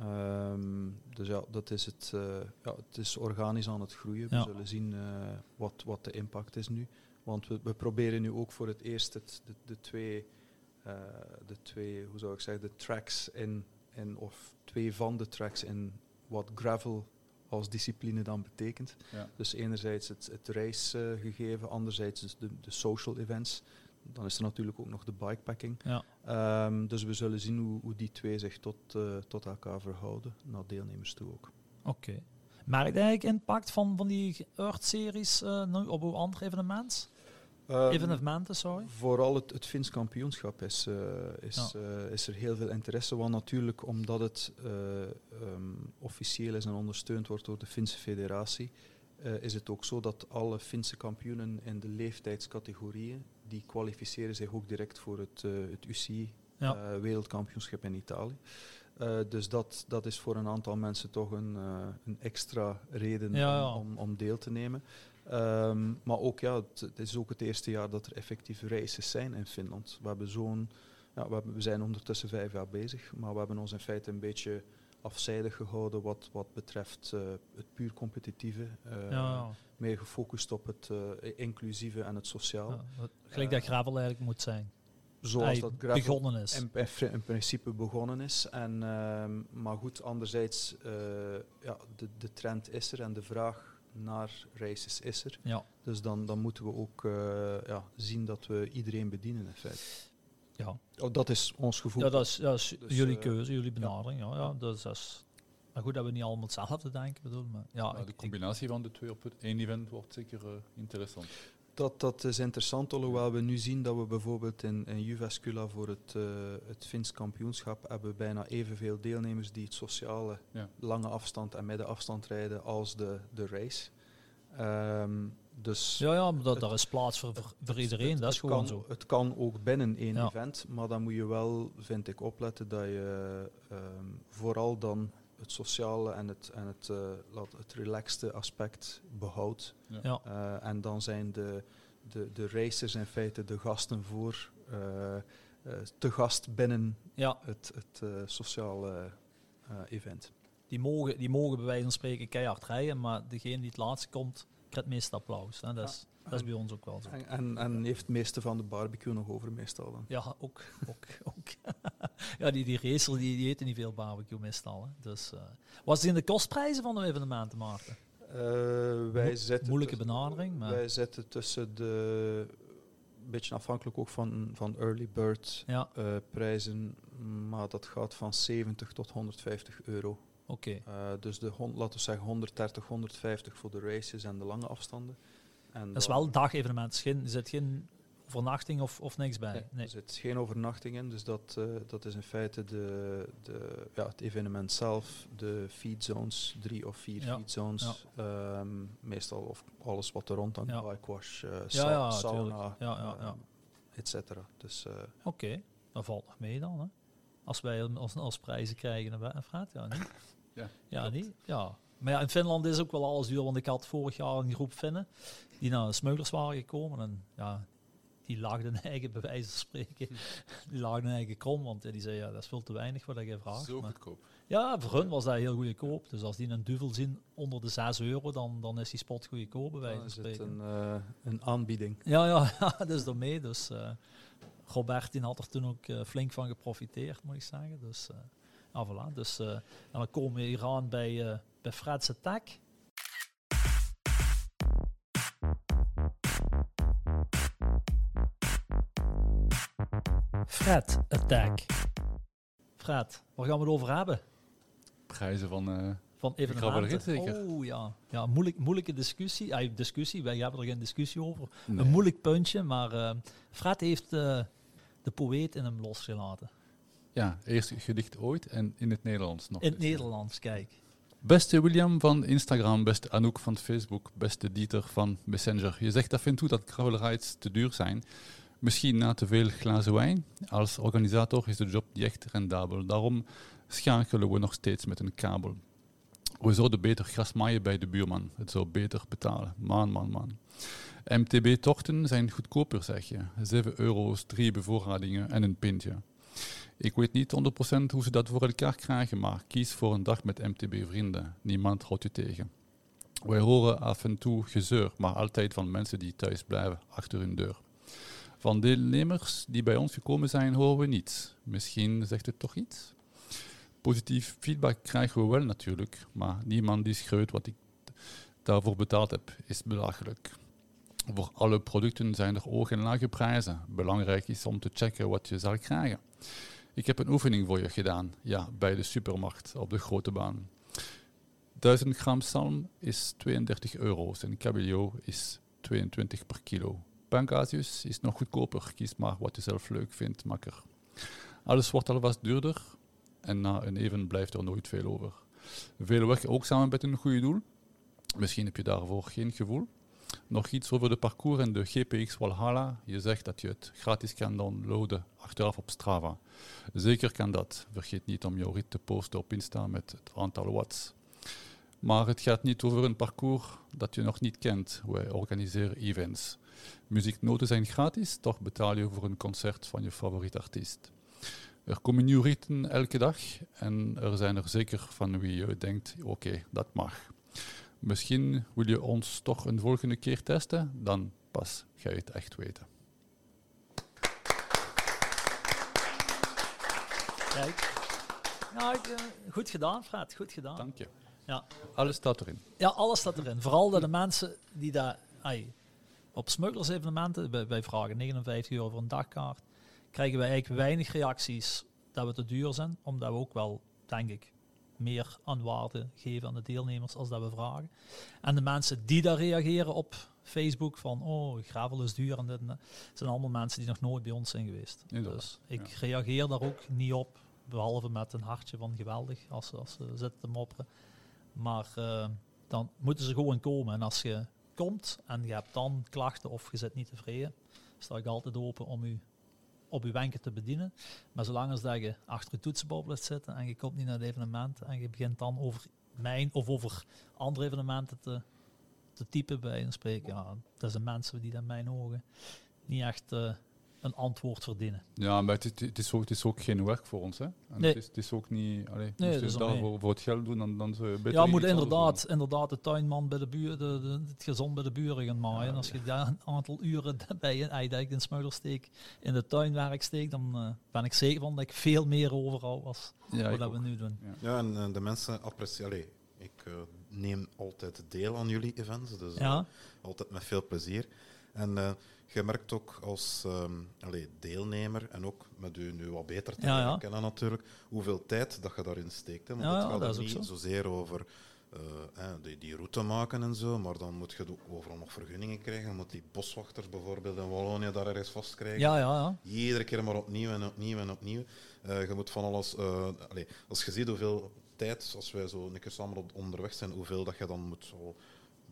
Ehm, dus ja, dat is het, eh, ja, het is organisch aan het groeien. Ja. We zullen zien eh, wat, wat de impact is nu. Want we, we proberen nu ook voor het eerst het, de, de, twee, eh, de twee, hoe zou ik zeggen, de tracks in, in, of twee van de tracks in wat gravel als discipline dan betekent. Ja. Dus enerzijds het, het racegegeven, anderzijds dus de, de social events. Dan is er natuurlijk ook nog de bikepacking. ja. Ehm, dus we zullen zien hoe, hoe die twee zich tot, eh, tot elkaar verhouden, naar deelnemers toe ook. Oké. Merk je eigenlijk impact van, van die Earth-series eh, nu op uw andere evenementen? Ehm, evenementen, sorry. Vooral het, het Fins kampioenschap is, eh, is, is er heel veel interesse. Want natuurlijk, omdat het eh, ehm, officieel is en ondersteund wordt door de Finse federatie, is het ook zo dat alle Finse kampioenen in de leeftijdscategorieën, die kwalificeren zich ook direct voor het, eh, het UCI Ja. eh, wereldkampioenschap in Italië. Eh, dus dat, dat is voor een aantal mensen toch een, een extra reden Ja, ja. Om, om, deel te nemen. Ehm, maar ook, ja, het, het is ook het eerste jaar dat er effectief races zijn in Finland. We, hebben zo'n, ja, we, hebben, we zijn ondertussen vijf jaar bezig, maar we hebben ons in feite een beetje afzijdig gehouden wat, wat betreft eh, het puur competitieve. eh, ja. Meer gefocust op het eh, inclusieve en het sociaal. Ja, Gelijk dat gravel eigenlijk moet zijn. Zoals Hij dat gravel begonnen is. in, in principe begonnen is. En, ehm, maar goed, anderzijds, ja, de, de trend is er en de vraag naar races is er. Ja. Dus dan, dan moeten we ook ja, zien dat we iedereen bedienen in feite. Ja. Oh, dat is ons gevoel. ja, dat is, dat is Dus, jullie eh, keuze, jullie benadering. Ja, ja. Dus dat is, maar goed dat we niet allemaal hetzelfde denken. Bedoel, maar ja, Maar ik- de ik- combinatie van de twee op het één event wordt zeker eh, interessant. Dat, dat is interessant, alhoewel we nu zien dat we bijvoorbeeld in, in Juvescula voor het, eh het Fins kampioenschap hebben bijna evenveel deelnemers die het sociale Ja. lange afstand en middenafstand rijden als de, de race. Ehm, dus ja, ja, maar dat, het- daar is plaats voor, voor, het- iedereen. het- dat is het gewoon kan, zo. Het kan ook binnen één Ja. event, maar dan moet je wel, vind ik, opletten dat je ehm, vooral dan het sociale en het, en het, eh, laat, het relaxte aspect behoudt. Ja. Eh, en dan zijn de, de, de racers in feite de gasten voor, eh, eh, te gast binnen Ja, het, het sociale eh, event. die mogen, die mogen bij wijze van spreken keihard rijden, maar degene die het laatste komt, het meeste applaus. Hè. Dat, is, dat is bij ons ook wel zo. En, en, en heeft het meeste van de barbecue nog over meestal dan. Ja, ook. ook, ook. ja, die, die racers die, die eten niet veel barbecue meestal. Hè. Dus, eh, was het in de kostprijzen van de evenementen, Maarten? Eh, wij Mo- zitten moeilijke benadering, maar- Wij zitten tussen de... Een beetje afhankelijk ook van, van early bird Ja, eh, prijzen, maar dat gaat van 70 tot 150 euro. Oké. Eh, dus de, laten we zeggen 130, 150 voor de races en de lange afstanden. En Dat is dan- wel een dagevenement. Er zit- zit geen overnachting of, of niks bij. Nee, Nee. Er zit geen overnachting in, dus dat, eh, dat is in feite de, de, ja, het evenement zelf, de feed zones, drie of vier Ja, feed zones. ehm, meestal of alles wat er rond aan Ja. bike wash, eh, Ja, sa- ja, sauna. Ja, ehm, et cetera. Dus Oké, dat valt nog mee dan. Hè? Als wij als, als prijzen krijgen, dan Fred, ja niet? Ja, ja, niet? Ja. Maar ja, in Finland is ook wel alles duur, want ik had vorig jaar een groep Finnen die naar de smugglers waren gekomen en ja, die laagden eigen, bij wijze van spreken, die laagden eigen krom, want ja, die zei ja, dat is veel te weinig wat je vraagt. Zo Maar- goedkoop. ja, voor hun was dat heel goedkoop. Dus als die een duvel zien onder de 6 euro, dan, dan is die spot goedkoop, bij wijze dan van is het spreken. een, eh, een aanbieding. Ja, ja, ja, dus daarmee. Dus eh Robert die had er toen ook eh, flink van geprofiteerd, moet ik zeggen. Dus, ja, voilà. dus eh, en dan komen we hier aan bij, eh bij Fred's Attack. Fred Attack. Fred, waar gaan we het over hebben? Prijzen van... eh, Van evenementen. zeker? Oh ja, ja moeilijk, moeilijke discussie. Ah, discussie, wij hebben er geen discussie over. nee. Een moeilijk puntje, maar eh Fred heeft de poëet in hem losgelaten. Ja, eerst gedicht ooit en in het Nederlands nog. In het. Nederlands, kijk. Beste William van Instagram, beste Anouk van Facebook, beste Dieter van Messenger. Je zegt af en toe dat gravel rides te duur zijn. Misschien na te veel glazen wijn. Als organisator is de job niet echt rendabel. Daarom schakelen we nog steeds met een kabel. We zouden beter gras maaien bij de buurman. Het zou beter betalen. Man, man, man. MTB-tochten zijn goedkoper, zeg je. 7 euro's, drie bevoorradingen en een pintje. Ik weet niet 100% hoe ze dat voor elkaar krijgen, maar kies voor een dag met MTB-vrienden. Niemand houdt je tegen. Wij horen af en toe gezeur, maar altijd van mensen die thuis blijven achter hun deur. Van deelnemers die bij ons gekomen zijn, horen we niets. Misschien zegt het toch iets? Positief feedback krijgen we wel natuurlijk, maar niemand die schreeuwt wat ik daarvoor betaald heb, is belachelijk. Voor alle producten zijn er hoog en lage prijzen. Belangrijk is om te checken wat je zal krijgen. Ik heb een oefening voor je gedaan, ja, bij de supermarkt op de grote baan. 1000 gram zalm is 32 euro's en cabillaud is 22 per kilo. Pangasius is nog goedkoper, kies maar wat je zelf leuk vindt, makker. Alles wordt alvast duurder en na een even blijft er nooit veel over. Veel werk ook samen met een goede doel. Misschien heb je daarvoor geen gevoel. Nog iets over de parcours en de GPX Valhalla. Je zegt dat je het gratis kan downloaden achteraf op Strava. Zeker kan dat. Vergeet niet om jouw rit te posten op Insta met het aantal watts. Maar het gaat niet over een parcours dat je nog niet kent. Wij organiseren events. Muzieknoten zijn gratis, toch betaal je voor een concert van je favoriet artiest. Er komen nieuwe ritten elke dag en er zijn er zeker van wie je denkt, oké, dat mag. Misschien wil je ons toch een volgende keer testen, dan pas ga je het echt weten. Kijk. Ja, eh, goed gedaan, Fred. Goed gedaan. Dank je. Ja. Alles staat erin. Ja, alles staat erin. Vooral dat de mensen die daar... ai, op smugglers-evenementen, wij, wij vragen 59 euro voor een dagkaart, krijgen wij eigenlijk weinig reacties dat we te duur zijn, omdat we ook wel, denk ik, meer aan waarde geven aan de deelnemers als dat we vragen. En de mensen die daar reageren op Facebook van, oh, gravel is duur en dit en dat, zijn allemaal mensen die nog nooit bij ons zijn geweest. Inderdaad, Dus ik ja. reageer daar ook niet op, behalve met een hartje van geweldig als, ze- als ze zitten te mopperen. Maar eh, dan moeten ze gewoon komen. En als je komt en je hebt dan klachten of je zit niet tevreden, sta ik altijd open om u op uw wenken te bedienen. Maar zolang als dat je achter je toetsenbord blijft zitten en je komt niet naar het evenement en je begint dan over mijn of over andere evenementen te, te typen bij een spreken, ja, dat zijn mensen die in mijn ogen niet echt eh, een antwoord verdienen. Ja, maar het, het- het is ook, het is ook geen werk voor ons. Hè? En Nee. het, is, het is ook niet. Allee, Nee, is je voor het geld doen, dan, dan zou je beter Ja, moet inderdaad, inderdaad de tuinman bij de buur, de, de, het gezond bij de buren gaan maaien. Als je daar een aantal uren bij een eidijk in Smeulersteek in de tuinwerk steekt, dan eh, ben ik zeker van dat ik veel meer overhoud als doen. Ja, wat ik dat we nu doen. Ja, en eh, de mensen appreciëren. Ik eh, neem altijd deel aan jullie events, dus Ja, altijd met veel plezier. En eh, je merkt ook als ehm, allee, deelnemer en ook met u nu wat beter te Ja, kennen natuurlijk, hoeveel tijd dat je daarin steekt. Hè. Want Ja, het gaat dat niet zo. zozeer over eh, die, die route maken en zo, maar dan moet je overal nog vergunningen krijgen. Je moet die boswachters bijvoorbeeld in Wallonië daar ergens vastkrijgen. ja, ja. ja. Iedere keer maar opnieuw en opnieuw en opnieuw. Eh, je moet van alles... allee, als je ziet hoeveel tijd, als wij zo een keer samen op- onderweg zijn, hoeveel dat je dan moet zo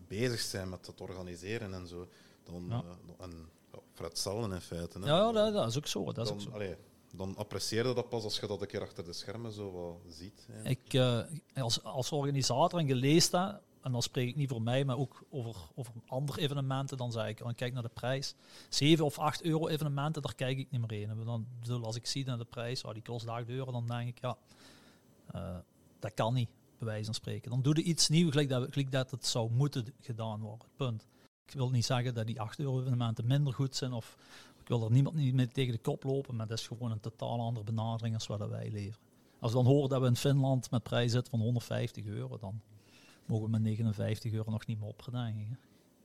bezig zijn met het organiseren en zo. Dan, Ja. eh, en, ja, voor hetzelfde in feite. Hè. Ja, ja, dat, dat is ook zo. Dat is dan, ook zo. allee, dan apprecieer je dat pas als je dat een keer achter de schermen zo wat ziet. Ik, eh, als, als organisator en geleest dat, en dan spreek ik niet voor mij, maar ook over, over andere evenementen, dan zeg ik, dan kijk naar de prijs. 7 of 8 euro evenementen, daar kijk ik niet meer in. En Dan, bedoel, als ik zie naar de prijs, oh, die kost 8 euro, dan denk ik, ja, eh, dat kan niet, bij wijze van spreken. Dan doe je iets nieuws, gelijk dat, gelijk dat het zou moeten gedaan worden. Punt. Ik wil niet zeggen dat die 8 euro evenementen minder goed zijn, of ik wil er niemand niet mee tegen de kop lopen, maar dat is gewoon een totaal andere benadering als wat wij leveren. Als we dan horen dat we in Finland met prijs zitten van 150 euro, dan mogen we met 59 euro nog niet meer opgedangen.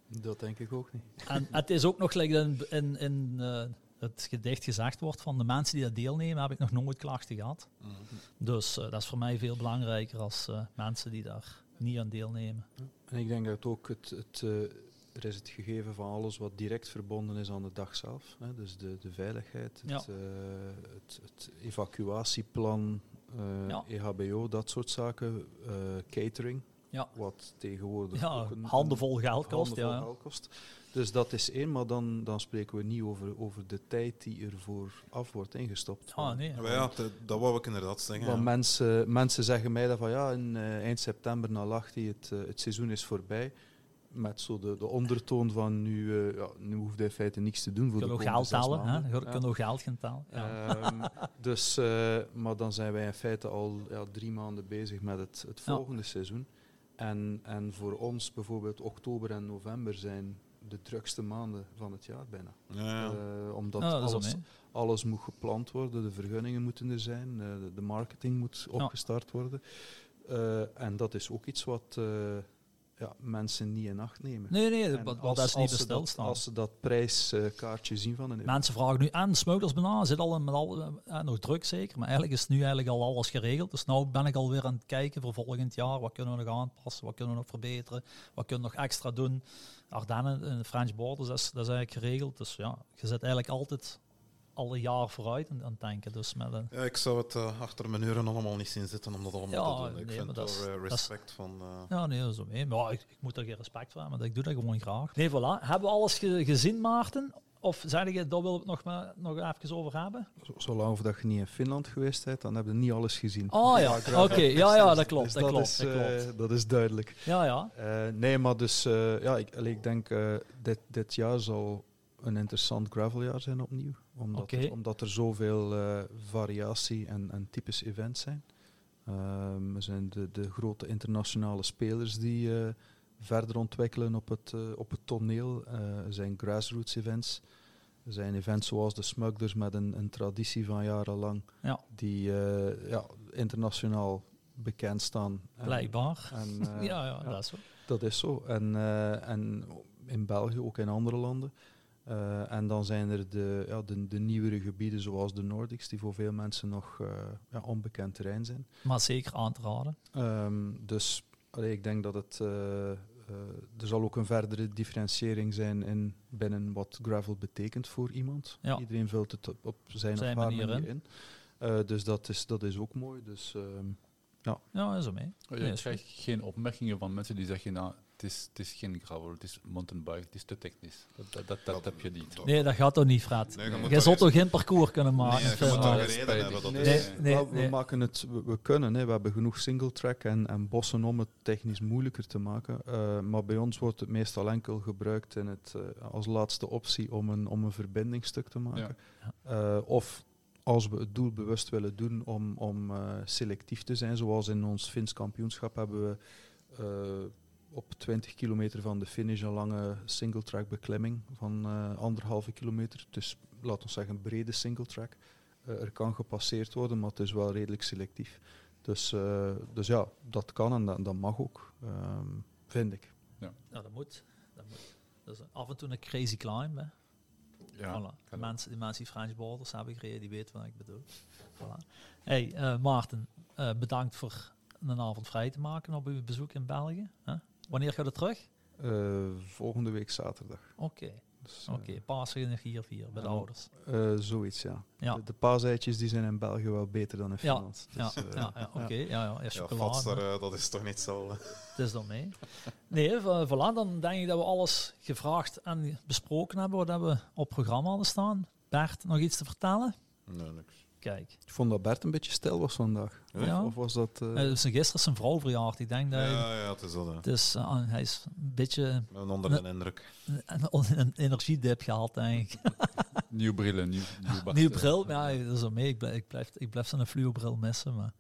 Dat denk ik ook niet. En het is ook nog gelijk dat in, in, in eh, het gedicht gezegd wordt van de mensen die dat deelnemen, heb ik nog nooit klachten gehad. Mhm. Dus eh, dat is voor mij veel belangrijker als eh, mensen die daar niet aan deelnemen. En ik denk dat ook het, het, er is het gegeven van alles wat direct verbonden is aan de dag zelf. Hè. Dus de, de veiligheid, het, Ja. eh, het, het evacuatieplan, eh, Ja. EHBO, dat soort zaken, eh, catering. Ja. Wat tegenwoordig Ja, ook een, handenvol geld kost. handenvol Ja. geld kost. Dus dat is één, maar dan, dan spreken we niet over, over de tijd die ervoor af wordt ingestopt. Ah, nee. Ja, dat, dat wou ik inderdaad zeggen. Want ja. mensen, mensen zeggen mij dat van ja, in, eh, eind september na Lachti, het, eh, het seizoen is voorbij. Met zo de, de ondertoon van nu, eh, ja, nu hoeft hij in feite niks te doen voor kunt de komende geld tellen. Hè? maanden. Je Ja. kunt ook geld gaan. Ehm, dus, eh, maar dan zijn wij in feite al ja, drie maanden bezig met het, het Ja. volgende seizoen. En, en voor ons bijvoorbeeld oktober en november zijn de drukste maanden van het jaar bijna. Ja. Eh, omdat alles, alles moet gepland worden, de vergunningen moeten er zijn, eh, de, de marketing moet Ja. opgestart worden. Eh, en dat is ook iets wat eh, ja, mensen niet in acht nemen. Nee, nee, En wat als- dat is niet besteld dat- staan. Als ze dat prijskaartje zien van een Mensen vragen nu aan, smugglers bijna, zit al met al, eh, nog druk zeker, maar eigenlijk is nu eigenlijk al alles geregeld. Dus nu ben ik alweer aan het kijken voor volgend jaar, wat kunnen we nog aanpassen, wat kunnen we nog verbeteren, wat kunnen we nog extra doen. Ardennen, de French Borders, dat is, dat is eigenlijk geregeld. Dus ja, je zit eigenlijk altijd al een jaar vooruit aan aan het denken. Dus met Ja, ik zou het eh, achter mijn uren allemaal niet zien zitten om dat allemaal Ja, te doen. Ik nee, vind dat is- er eh, dat respect van. eh, ja, nee, dat is. Maar ja, ik, ik moet er geen respect voor hebben, maar ik doe dat gewoon graag. Nee, voilà. Hebben we alles ge- gezien, Maarten? Of zei je, daar willen we het nog, maar, nog even over hebben? Zo- Zolang of dat je niet in Finland geweest bent, dan heb je niet alles gezien. Oh ja, oké. Ja, ja, dat Dus klopt. Dat, dat, klopt, is, dat klopt. dat is duidelijk. Ja, ja. Eh, nee, maar dus, eh, ja, ik, ik denk uh, dit, dit jaar zal een interessant graveljaar zijn opnieuw. Omdat, er, omdat er zoveel uh, variatie en, en types events zijn. Um, er zijn de, de grote internationale spelers die uh, verder ontwikkelen op het, uh, op het toneel. er zijn grassroots events. Er zijn events zoals de Smugglers met een, een traditie van jarenlang. Ja. Die ja, internationaal bekend staan. Blijkbaar. En, ja, ja, ja, dat is zo. Dat is zo. En, en in België, ook in andere landen. Uh, en dan zijn er de, ja, de, de, nieuwere gebieden zoals de Nordics, die voor veel mensen nog uh, ja, onbekend terrein zijn. Maar zeker aan te raden. Um, dus allee, ik denk dat het. Uh, er zal ook een verdere differentiëring zijn in binnen wat gravel betekent voor iemand. Ja. Iedereen vult het op, op zijn, zijn of haar manier manier in. in. dus dat is, dat is ook mooi. Dus, um, ja. ja, is er mee. Je nee, krijgt geen opmerkingen van mensen die zeggen, nou, Het is, het is geen gravel, het is mountainbike, het is te technisch. Dat, dat, dat, dat heb je niet. Nee, dat gaat toch niet, Fred. Nee, je zult toch geen parcours kunnen maken? Nee, je Veel moet maar. toch dat is reden spijtig. hebben. Dat Nee, is, nee, wel, we maken het, we, we kunnen, hè. we hebben genoeg single track en, en bossen om het technisch moeilijker te maken. Eh, maar bij ons wordt het meestal enkel gebruikt in het, eh, als laatste optie om een, om een verbindingstuk te maken. Eh, of als we het doel bewust willen doen om, om eh, selectief te zijn, zoals in ons Fins kampioenschap hebben we eh, op 20 kilometer van de finish een lange single track beklimming van eh, anderhalve kilometer. Dus laten we zeggen een brede single track. Eh, er kan gepasseerd worden, maar het is wel redelijk selectief. Dus, eh, dus ja, dat kan en dat, dat mag ook, ehm, vind ik. Nou, dat moet. Dat moet. Dus af en toe een crazy climb. Hè. Ja, voilà. De mensen, die mensen die French Borders hebben gereden, die weten wat ik bedoel. Voilà. Hey, eh, Maarten, eh, bedankt voor een avond vrij te maken op uw bezoek in België. Hè? Wanneer gaat het terug? Eh, volgende week zaterdag. Oké, Dus, eh, oké. Pasen in hier vier bij de Ja. ouders. eh, zoiets, ja. Ja. De, de paaseitjes die zijn in België wel beter dan in Ja, Finland. Ja, Dus, eh, ja, ja, oké. Ja, ja, ja, ja, chocolade. Dat is toch niet zo... Het is dan mee. Nee, voilà, dan denk ik dat we alles gevraagd en besproken hebben wat we op programma hadden staan. Bert, nog iets te vertellen? Nee, niks. Kijk, Ik vond dat Bert een beetje stil was vandaag. Ja? Ja. Of was dat... eh, uh, dus gisteren is zijn vrouw verjaard. Ik denk dat hij- Ja, ja, het is dat. hè. het is, eh, hij is een beetje En onder de indruk. een, een energiedip gehad, denk ik. Nieuw brillen, nieuw, nieuw Bart, Nieuw eh. bril, ja, dat is wel mee. Ik blijf, ik blijf, ik blijf zijn fluobril missen, maar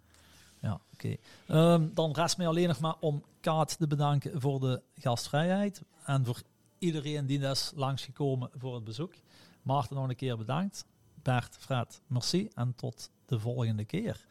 ja, oké. Ehm, dan rest mij alleen nog maar om Kaat te bedanken voor de gastvrijheid en voor iedereen die is langsgekomen voor het bezoek. Maarten nog een keer bedankt. Bert, Fred, merci en tot de volgende keer.